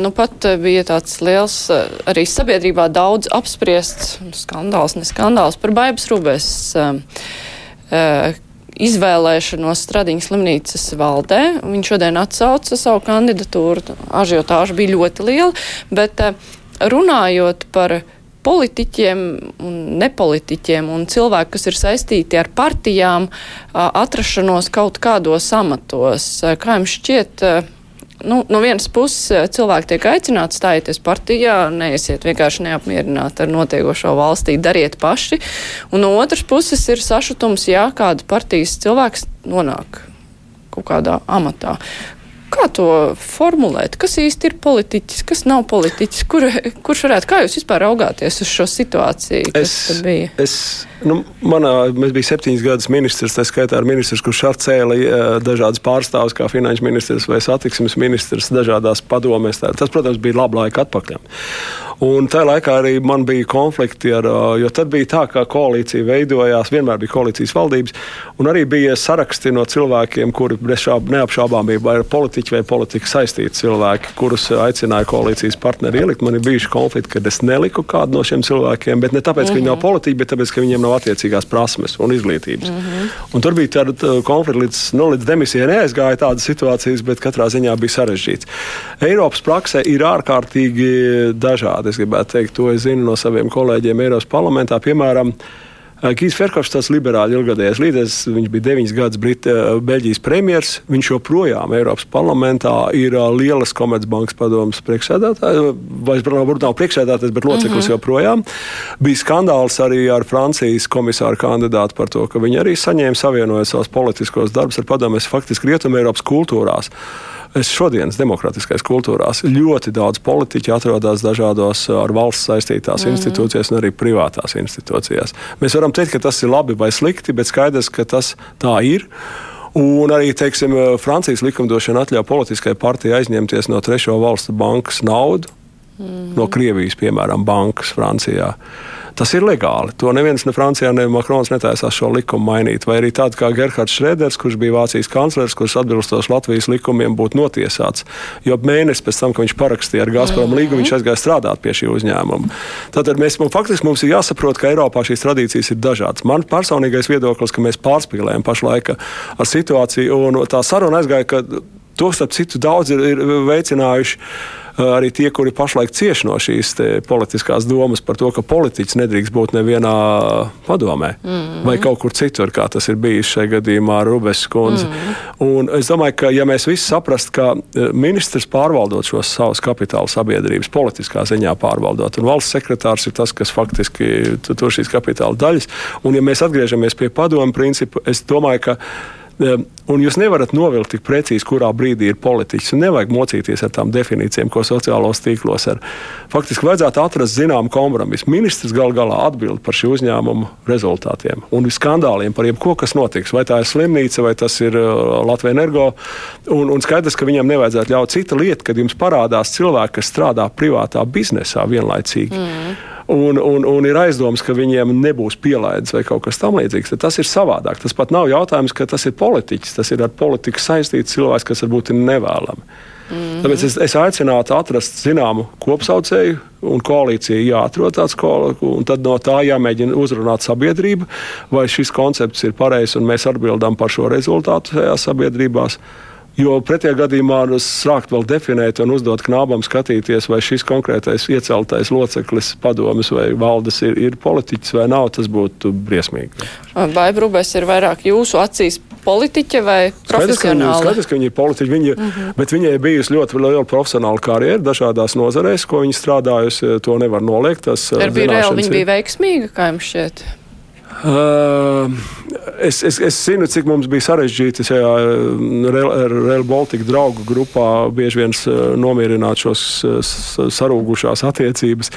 Nu pat bija tāds liels, arī sabiedrībā daudz apspriests skandāls, ne skandāls par Baibas Rūbēs izvēlēšanos Stradiņas slimnīcas valdē. Viņš šodien atsauca savu kandidatūru. Ažiotāža bija ļoti liela, bet runājot par politiķiem un nepolitiķiem un cilvēki, kas ir saistīti ar partijām, atrašanos kaut kādos amatos. Kā jums šķiet? Nu, no vienas puses cilvēki tiek aicināti stājieties partijā, neiesiet vienkārši neapmierināti ar notiekošo valstī, dariet paši. Un no otras puses ir sašutums, ja kāda partijas cilvēks nonāk kaut kādā amatā. Kā to formulēt? Kas īsti ir politiķis, kas nav politiķis? Kur, kurš varētu, kā jūs vispār raugāties uz šo situāciju? Es, es, nu, manā, mēs bijām septiņas gadus ministrs, tā skaitā ar ministrs, kurš ar cēla dažādas pārstāvus, kā finanšu ministrs vai satiksmes ministrs, dažādās padomēs. Tas, protams, bija labi laika atpakaļ. Un tajā laikā arī man bija konflikti, ar, jo tad bija tā, ka koalīcija veidojās, vienmēr bija koalīcijas valdības, un arī bija saraksti no cilvēkiem, kuri neapšaubām bija politiķi vai politikas saistīti cilvēki, kurus aicināja koalīcijas partneri ielikt. Man ir bijuši konflikti, kad es neliku kādu no šiem cilvēkiem, bet ne tāpēc, ka mm -hmm. viņi nav mhm. politiķi, bet tāpēc, ka viņiem nav attiecīgās prasmes un izglītības. Mm -hmm. Un tur bija tāda konflikta līdz, nu, līdz demisijai neaizgāja tādas situācijas, bet katrā ziņā bija sarežģīts. Eiropas praksē ir ārkārtīgi dažādi es gribētu teikt, to es zinu no saviem kolēģiem Eiropas parlamentā. Piemēram, Kīs Ferkovs, tas liberāļu ilgadējais līderis, viņš bija deviņas gadus Brita, Beļģijas premjers. Viņš joprojām Eiropas parlamentā ir lielas komercbankas padomas priekšsēdētājs, vai varbūt nav priekšsēdētājs, bet loceklis mm -hmm. joprojām. Bija skandāls arī ar Francijas komisāru kandidātu par to, ka viņi arī saņēma savienojot savus politiskos darbus ar padomus faktiski Rietumē Eiropas kultūrās. Es šodienas demokratiskais kultūrās ļoti daudz politiķu atrodas dažādos uh, ar valsts saistītās mm institūcijās un arī privātās institūcijās. Mēs varam teikt, ka tas ir labi vai slikti, bet skaidrs, ka tas tā ir. Un arī teiksim, uh, Francijas likumdošana atļauj politiskai partijai aizņemties no trešo valstu bankas naudu, mm no Krievijas, piemēram, bankas Francijā. Tas ir legāli. To neviens ne Francijā, ne Makrons netaisās šo likumu mainīt. Vai arī tāds kā Gerhards Šrēders, kurš bija Vācijas kanclers, kurš atbilstoši Latvijas likumiem būtu notiesāts. Jo mēnesis pēc tam, kad viņš parakstīja ar Gazprom līgumu, viņš aizgāja strādāt pie šī uzņēmuma. Tātad mēs, mums, faktiski mums ir jāsaprot, ka Eiropā šīs tradīcijas ir dažādas. Man personīgais viedoklis, ka mēs pārspīlējam pašlaik ar situāciju, un tā saruna aizgāja, ka to starp citu daudz ir, ir veicinājuši arī tie, kuri pašlaik cieš no šīs politiskās domas par to, ka politiķis nedrīkst būt nevienā padomē mm -hmm. vai kaut kur citur, kā tas ir bijis šajā gadījumā ar Rubes kundzi. Mm -hmm. Un es domāju, ka ja mēs visi saprastu, ka ministrs pārvaldot šos savus kapitāla sabiedrības politiskā ziņā pārvaldot, un valsts sekretārs ir tas, kas faktiski tur šīs kapitāla daļas, un ja mēs atgriežamies pie padomu principu, es domāju, ka un jūs nevarat novilkt tik precīzi, kurā brīdī ir politiķis. Nevajag mocīties ar tām definīcijām, ko sociālos tīklos ir. Faktiski vajadzētu atrast zināmu kompromisu. Ministrs gal galā atbild par šī uzņēmuma rezultātiem un skandāliem par jebko, kas notiks. Vai tā ir slimnīca, vai tas ir uh, Latvijas energo. Un, un skaidrs, ka viņam nevajadzētu ļaut cita lieta, kad jums parādās cilvēki, kas strādā privātā biznesā vienlaicīgi. Mm un, un, un ir aizdoms, ka viņiem nebūs pielaides vai kaut kas tamlīdzīgs, tad tas ir savādāk. Tas pat nav jautājums, ka tas ir politiķis, tas ir ar politiku saistīts cilvēks, kas varbūt ir nevēlami. Mm -hmm. Tāpēc es, es aicinātu atrast zināmu kopsaucēju, un koalīcija jāatrod tāds, un tad no tā jāmēģina uzrunāt sabiedrību, vai šis koncepts ir pareizs, un mēs atbildam par šo rezultātu tajās sabiedrībās. Jo pretējā gadījumā nu, sākt vēl definēt un uzdot knābam skatīties, vai šis konkrētais ieceltais loceklis padomas vai valdes ir, ir politiķis vai nav, tas būtu briesmīgi. Vai Brūbēs ir vairāk jūsu acīs politiķa vai profesionāla? Skaidrs, ka viņa ir politiķa, viņa, mm -hmm. bet viņai bijusi ļoti liela profesionāla karjera dažādās nozarēs, ko viņa strādājusi. To nevar noliegt. Tas, ir bija reāli, viņa bija veiksmīga, kā jums šķiet? Uh, es, es, es zinu, cik mums bija sarežģīti šajā Real Baltica draugu grupā bieži vien nomierināt šos sarūgušās attiecības.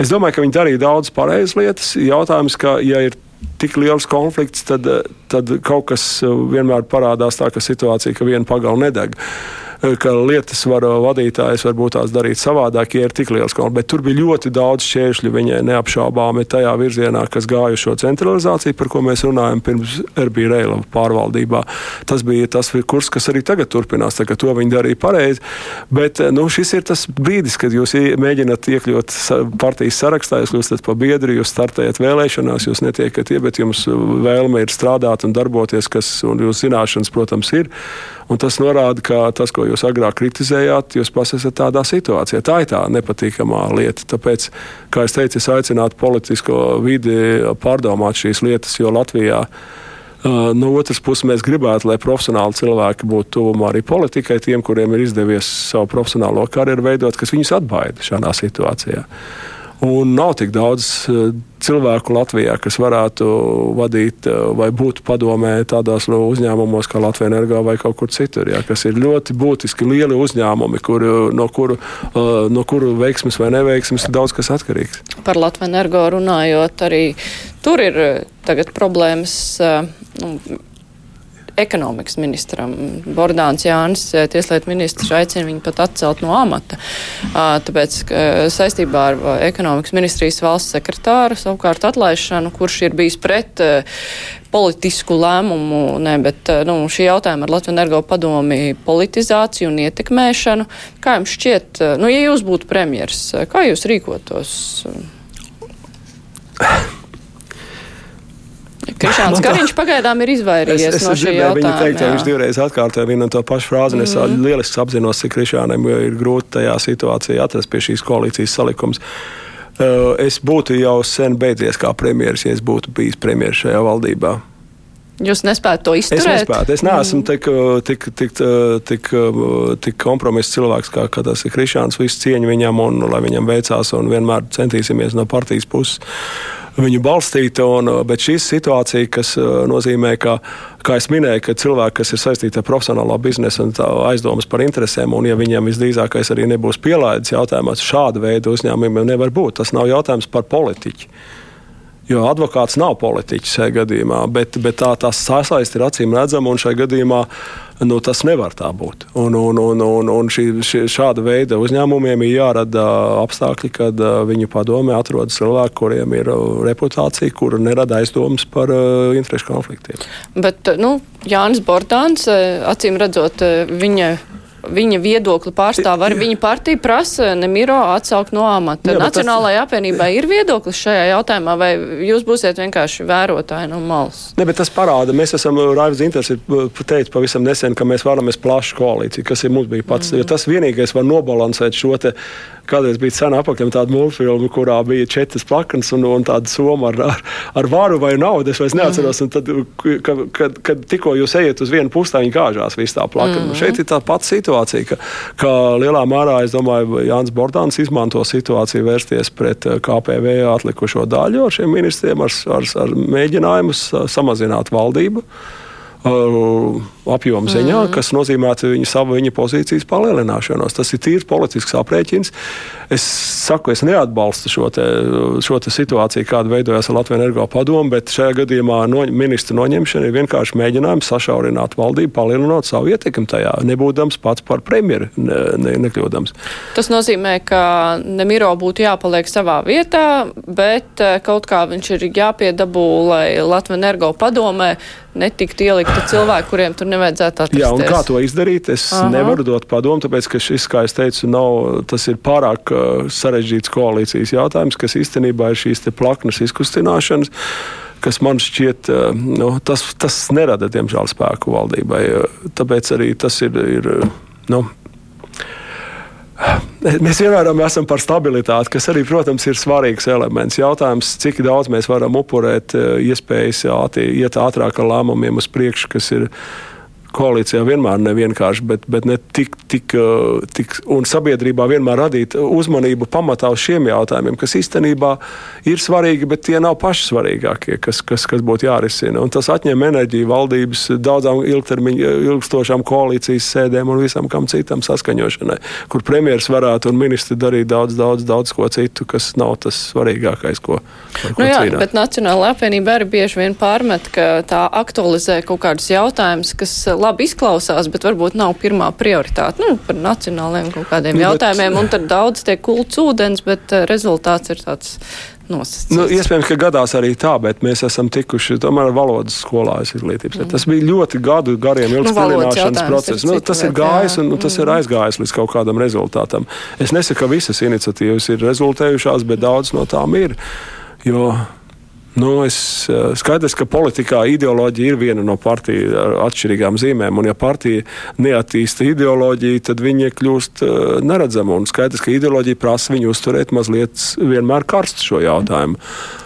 Es domāju, ka viņi darīja daudz pareizas lietas. Jautājums, ka, ja ir tik liels konflikts, tad, tad kaut kas vienmēr parādās tā, ka situācija, ka viena pagala nedeg. Uh, ka lietas var eh, vadītājs varbūt tās darīt savādāk, ja ir tik liels konflikts. Bet tur bija ļoti daudz šķēršļu viņai neapšaubāmi tajā virzienā, kas gāja šo centralizāciju, par ko mēs runājam pirms Erbija Reila pārvaldībā. Tas bija tas kurs, kas arī tagad turpinās, tā, to viņi darīja pareizi. Bet eh, nu, šis ir tas brīdis, kad jūs mēģināt iekļūt partijas sarakstā, jūs kļūstat par biedru, jūs startējat vēlēšanās, jūs netiekat ie, bet jums vēlme ir strādāt un darboties, kas un jūsu zināšanas, protams, ir. Un tas norāda, ka tas, ko jūs agrāk kritizējāt, jūs pats esat tādā situācijā. Tā ir tā nepatīkamā lieta. Tāpēc, kā es teicu, es aicinātu politisko vidi pārdomāt šīs lietas, jo Latvijā. No otras puses, mēs gribētu, lai profesionāli cilvēki būtu tuvumā arī politikai, tiem, kuriem ir izdevies savu profesionālo karjeru veidot, kas viņus atbaida šādā situācijā. Un nav tik daudz uh, cilvēku Latvijā, kas varētu vadīt uh, vai būt padomē tādos no uzņēmumos kā Latvijas energo vai kaut kur citur. Jā, kas ir ļoti būtiski lieli uzņēmumi, kur, no, kuru, no kuru veiksmes vai neveiksmes ir daudz kas atkarīgs. Par Latvijas energo runājot, arī tur ir problēmas nu, ekonomikas ministram. Bordāns Jānis, eh, tieslietu ministrs, aicina viņu pat atcelt no amata. Tāpēc saistībā ar ekonomikas ministrijas valsts sekretāru savukārt atlaišanu, kurš ir bijis pret politisku lēmumu, ne, bet nu, šī jautājuma ar Latviju energo padomi politizāciju un ietekmēšanu. Kā jums šķiet, nu, ja jūs būtu premjers, kā jūs rīkotos? Krišāns Kariņš pagaidām ir izvairījies es, es no šī jautājuma. Viņa teikt, ja viņš divreiz atkārtoja vienu un to pašu frāzi, un es mm -hmm. lieliski apzinos, cik Krišānam ir grūti tajā situācijā atrast pie šīs koalīcijas salikums. Uh, es būtu jau sen beidzies kā premjeras, ja es būtu bijis premjeras šajā valdībā. Jūs nespējat to izturēt? Es nespēju. Es neesmu mm. tik, tik, tik, tik, tik kompromiss cilvēks, kā, kā tas ir Krišāns. Visu cieņu viņam un lai viņam veicās un vienmēr centīsimies no partijas puses viņu balstīta. Un, uh, bet šī situācija, kas uh, nozīmē, ka, kā jau minēju, ka cilvēki, kas ir saistīti ar profesionālā biznesa un aizdomas par interesēm, un ja viņiem visdrīzākais arī nebūs pielaidis jautājumos, šāda veida uzņēmumiem nevar būt. Tas nav jautājums par politiķu. Jo advokāts nav politiķis šajā gadījumā, bet, bet tā, tā sasaiste ir acīm redzama un šajā gadījumā nu, tas nevar tā būt. Un, un, un, un, un šī, šī, šāda veida uzņēmumiem ir jārada apstākļi, kad uh, viņu padomē atrodas cilvēki, kuriem ir uh, reputācija, kura nerada aizdomas par uh, interešu konfliktiem. Bet nu, Jānis Bordāns, acīm redzot, viņa viņa viedokli pārstāv arī viņa partija prasa Nemiro atsaukt no amata. Jā, Nacionālajai tas... apvienībai ir viedoklis šajā jautājumā, vai jūs būsiet vienkārši vērotāji no malas? Ne, bet tas parāda, mēs esam, Raivs Inters ir teicis pavisam nesen, ka mēs vēlamies plašu koalīciju, kas ir mums bija pats, mm. jo tas vienīgais var nobalansēt šo te kādreiz bija cena apakšiem tāda mūlfilma, kurā bija četras plaknes un, un tāda soma ar, ar, ar varu vai naudu. Es vairs neatceros, un tad, kad, kad, kad tikko jūs ejat uz vienu pusi, viņi gāžās visā tā plakne. Mm -hmm. Šeit ir tā pati situācija, ka, ka lielā mērā, es domāju, Jānis Bordāns izmanto situāciju vērsties pret eh, KPV atlikušo daļu ar šiem ministriem, ar, ar, ar mēģinājumu samazināt valdību apjomu ziņā, mm. kas nozīmētu viņa savu viņa pozīcijas palielināšanos. Tas ir tīrs politisks aprēķins. Es saku, es neatbalstu šo, te, šo te situāciju, kāda veidojās ar Latvijas energo padomu, bet šajā gadījumā no, ministra noņemšana ir vienkārši mēģinājums sašaurināt valdību, palielinot savu ietekmi tajā, nebūdams pats par premjeru ne, ne, nekļūdams. Tas nozīmē, ka Nemiro būtu jāpaliek savā vietā, bet eh, kaut kā viņš ir jāpiedabū, lai Latvijas energo padomē netiktu ielikti cilvēki, kuriem tur nevajadzētu atrasties. Jā, un kā to izdarīt? Es Aha. nevaru dot padomu, tāpēc, ka šis, kā es teicu, nav, tas ir pārāk uh, sarežģīts koalīcijas jautājums, kas īstenībā ir šīs plaknes izkustināšanas kas man šķiet, uh, nu, tas, tas nerada, diemžēl, spēku valdībai. Uh, tāpēc arī tas ir. ir nu, Mēs vienmēr esam par stabilitāti, kas arī, protams, ir svarīgs elements. Jautājums, cik daudz mēs varam upurēt iespējas iet ātrāk ar lēmumiem uz priekšu, kas ir koalīcijā vienmēr nevienkārši, bet, bet ne tik, tik, uh, tik, un sabiedrībā vienmēr radīt uzmanību pamatā uz šiem jautājumiem, kas īstenībā ir svarīgi, bet tie nav paši svarīgākie, kas, kas, kas būtu jārisina. Un tas atņem enerģiju valdības daudzām ilgtermiņa, ilgstošām koalīcijas sēdēm un visam kam citam saskaņošanai, kur premjeras varētu un ministri darīt daudz, daudz, daudz ko citu, kas nav tas svarīgākais, ko. ko nu jā, cīnāt. bet Nacionāla apvienība arī bieži vien pārmet, ka tā aktualizē kaut kādus jautājumus, kas labi izklausās, bet varbūt nav pirmā prioritāte nu, par nacionāliem kaut kādiem nu, jautājumiem. Bet, un tad daudz tiek kults ūdens, bet eh, rezultāts ir tāds. Nosacīts. Nu, iespējams, ka gadās arī tā, bet mēs esam tikuši tomēr valodas skolā izglītības. Mm. Tas bija ļoti gadu gariem ilgs nu, process. Nu, tas ir gājis un nu, tas mm. ir aizgājis līdz kaut kādam rezultātam. Es nesaku, ka visas iniciatīvas ir rezultējušās, bet daudz no tām ir. Jo Nu, es, eh, skaidrs, ka politikā ideoloģija ir viena no partiju ar atšķirīgām zīmēm. Un, ja partija neattīsta ideoloģiju, tad viņa kļūst eh, neredzama. Un skaidrs, ka ideoloģija prasa viņu uzturēt mazliet vienmēr karstu šo jautājumu.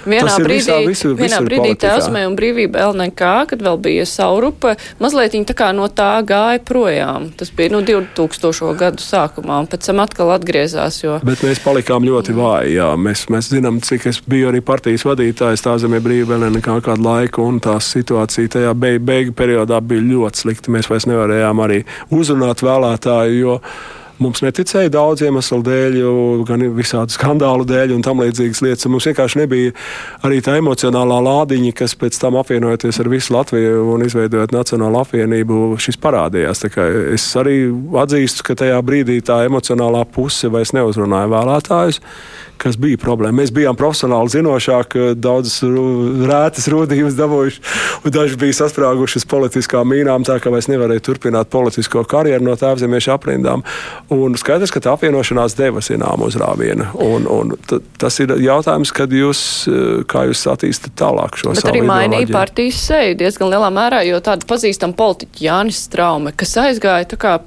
Vienā brīdī, visā, visur, vienā visur brīdī Telsmē un brīvība LNK, kad vēl bija saurupa, mazliet viņa tā kā no tā gāja projām. Tas bija nu, 2000. gadu sākumā, un pēc tam atkal atgriezās. Jo... Bet mēs palikām ļoti vāji. Jā. Mēs, mēs zinām, cik es biju arī partijas vadītājs tā zemē brīvība LNK kādu laiku, un tā situācija tajā beig, beigu periodā bija ļoti slikta. Mēs vairs nevarējām arī uzrunāt vēlētāju, Mums neticēja daudz iemeslu dēļ, gan visādi skandālu dēļ un tam līdzīgas lietas. Mums vienkārši nebija arī tā emocionālā lādiņa, kas pēc tam apvienojoties ar visu Latviju un izveidojot Nacionālo apvienību, šis parādījās. Es arī atzīstu, ka tajā brīdī tā emocionālā puse vairs neuzrunāja vēlētājus kas bija problēma. Mēs bijām profesionāli zinošāki, daudzas rētas rūdījumus dabūjuši, un daži bija sasprāguši uz politiskām mīnām, tā ka vairs nevarēja turpināt politisko karjeru no tēvzemiešu aprindām. Un skaidrs, ka tā apvienošanās deva zināmu uzrāvienu. Un, un tas ir jautājums, kad jūs, kā jūs attīstat tālāk šo Bet arī mainīja partijas seju diezgan lielā mērā, jo tāda pazīstama politiķa Jānis Straume, kas aizgāja tā kā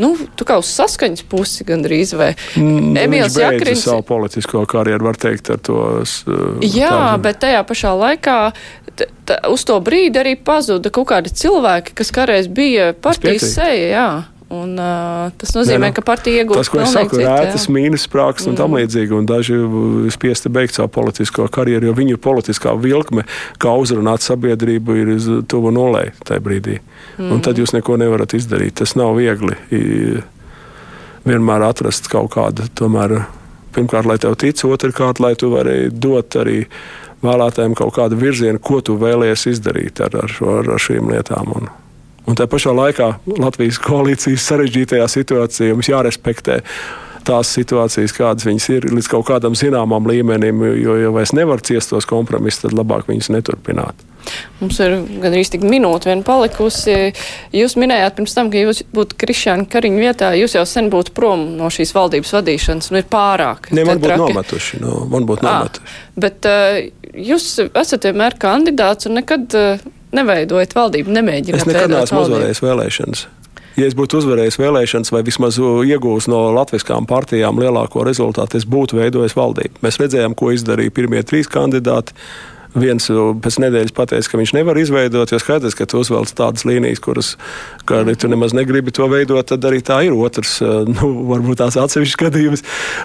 nu, tu kā uz saskaņas pusi gandrīz vai mm, Emīls Jakrins. savu politisko karjeru, var teikt, ar to. Uh, Jā, tādu. bet tajā pašā laikā t, t, uz to brīdi arī pazuda kaut kādi cilvēki, kas kādreiz bija partijas seja. Un, uh, tas nozīmē, ne, nu, ka partija iegūst tas, ko es saku, rētas mīnus sprāks un mm. tam līdzīgi. Un daži spiesti beigt savu politisko karjeru, jo viņu politiskā vilkme, kā uzrunāt sabiedrību, ir tuvu nulē tajā brīdī. Mm. Un tad jūs neko nevarat izdarīt. Tas nav viegli vienmēr atrast kaut kādu, tomēr, pirmkārt, lai tev tic, otrkārt, lai tu vari dot arī vēlētājiem kaut kādu virzienu, ko tu vēlējies izdarīt ar, ar, šo, ar šīm lietām. Un, Un tā pašā laikā Latvijas koalīcijas sarežģītajā situācijā mums jārespektē tās situācijas, kādas viņas ir, līdz kaut kādam zināmam līmenim, jo, ja vairs nevar ciest tos kompromisus, tad labāk viņus neturpināt. Mums ir gandrīz tik minūte vien palikusi. Jūs minējāt pirms tam, ka jūs būtu Krišāna Kariņa vietā, jūs jau sen būtu prom no šīs valdības vadīšanas, un ir pārāk. Ne, man būtu nometuši, no, man būtu nometuši. Bet uh, jūs esat vienmēr kandidāts un nekad uh, neveidojat valdību, nemēģināt. Es nekad neesmu uzvarējis vēlēšanas. Ja es būtu uzvarējis vēlēšanas vai vismaz iegūmis no latviskām partijām lielāko rezultātu, es būtu veidojis valdību. Mēs redzējām, ko izdarīja pirmie trīs kandidāti viens pēc nedēļas pateica, ka viņš nevar izveidot, jo skaidrs, ka tu uzvelc tādas līnijas, kuras, ka arī tu nemaz negribi to veidot, tad arī tā ir otrs, eh, nu, varbūt tās atsevišķs gadījums,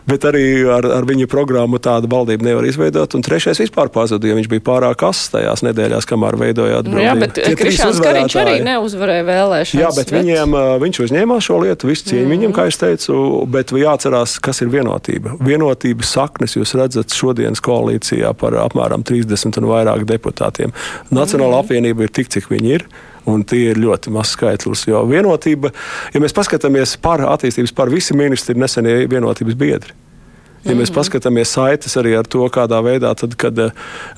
bet arī ar, ar viņa programmu tādu valdību nevar izveidot. Un trešais vispār pazuda, jo viņš bija pārāk ass tajās nedēļās, kamēr veidojāt brīvību. Jā, bet Krišāns Kariņš arī neuzvarēja vēlēšanas. Jā, bet, bet... Viņiem, eh, viņš uzņēmās šo lietu, visu cieņu mm. viņam, kā es teicu, bet jāatcerās, kas ir vienotība. Vienotības saknes jūs redzat šodienas koalīcijā par apmēram 30 un vairāk deputātiem. Nacionāla mm. apvienība ir tik, cik viņi ir. Un tie ir ļoti mazs skaitlis. Jo vienotība, ja mēs paskatāmies par attīstības, par visi ministri ir nesenie vienotības biedri. Ja mēs mhm. paskatāmies saites arī ar to, kādā veidā, tad, kad uh,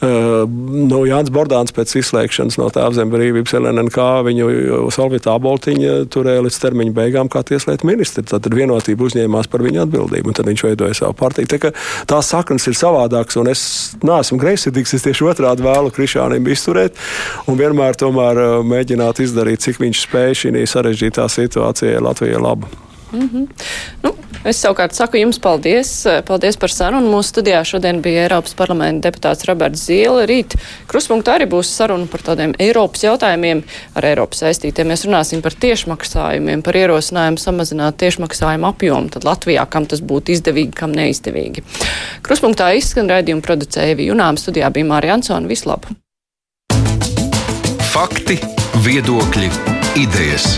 nu, Jānis Bordāns pēc izslēgšanas no tēvzem brīvības LNK viņu Salvita Aboltiņa turēja līdz termiņa beigām kā tieslietu ministri. Tad vienotība uzņēmās par viņu atbildību, un tad viņš veidoja savu partiju. Tā, tās saknes ir savādākas, un es neesmu greizsirdīgs, es tieši otrādi vēlu Krišānam izturēt un vienmēr tomēr uh, mēģināt izdarīt, cik viņš spēj šī sarežģītā situācijā Latvijai labu. Mm -hmm. nu, es savukārt saku jums paldies. Paldies par sarunu. Mūsu studijā šodien bija Eiropas parlamenta deputāts Roberts Zīle. Rīt kruspunktā arī būs saruna par tādiem Eiropas jautājumiem ar Eiropas saistītiem. Mēs runāsim par tiešmaksājumiem, par ierosinājumu samazināt tiešmaksājumu apjomu. Tad Latvijā, kam tas būtu izdevīgi, kam neizdevīgi. Kruspunktā izskan raidījumu producēja Junām. Studijā bija Mārija Ansona. Vislab! Fakti, viedokļi, idejas.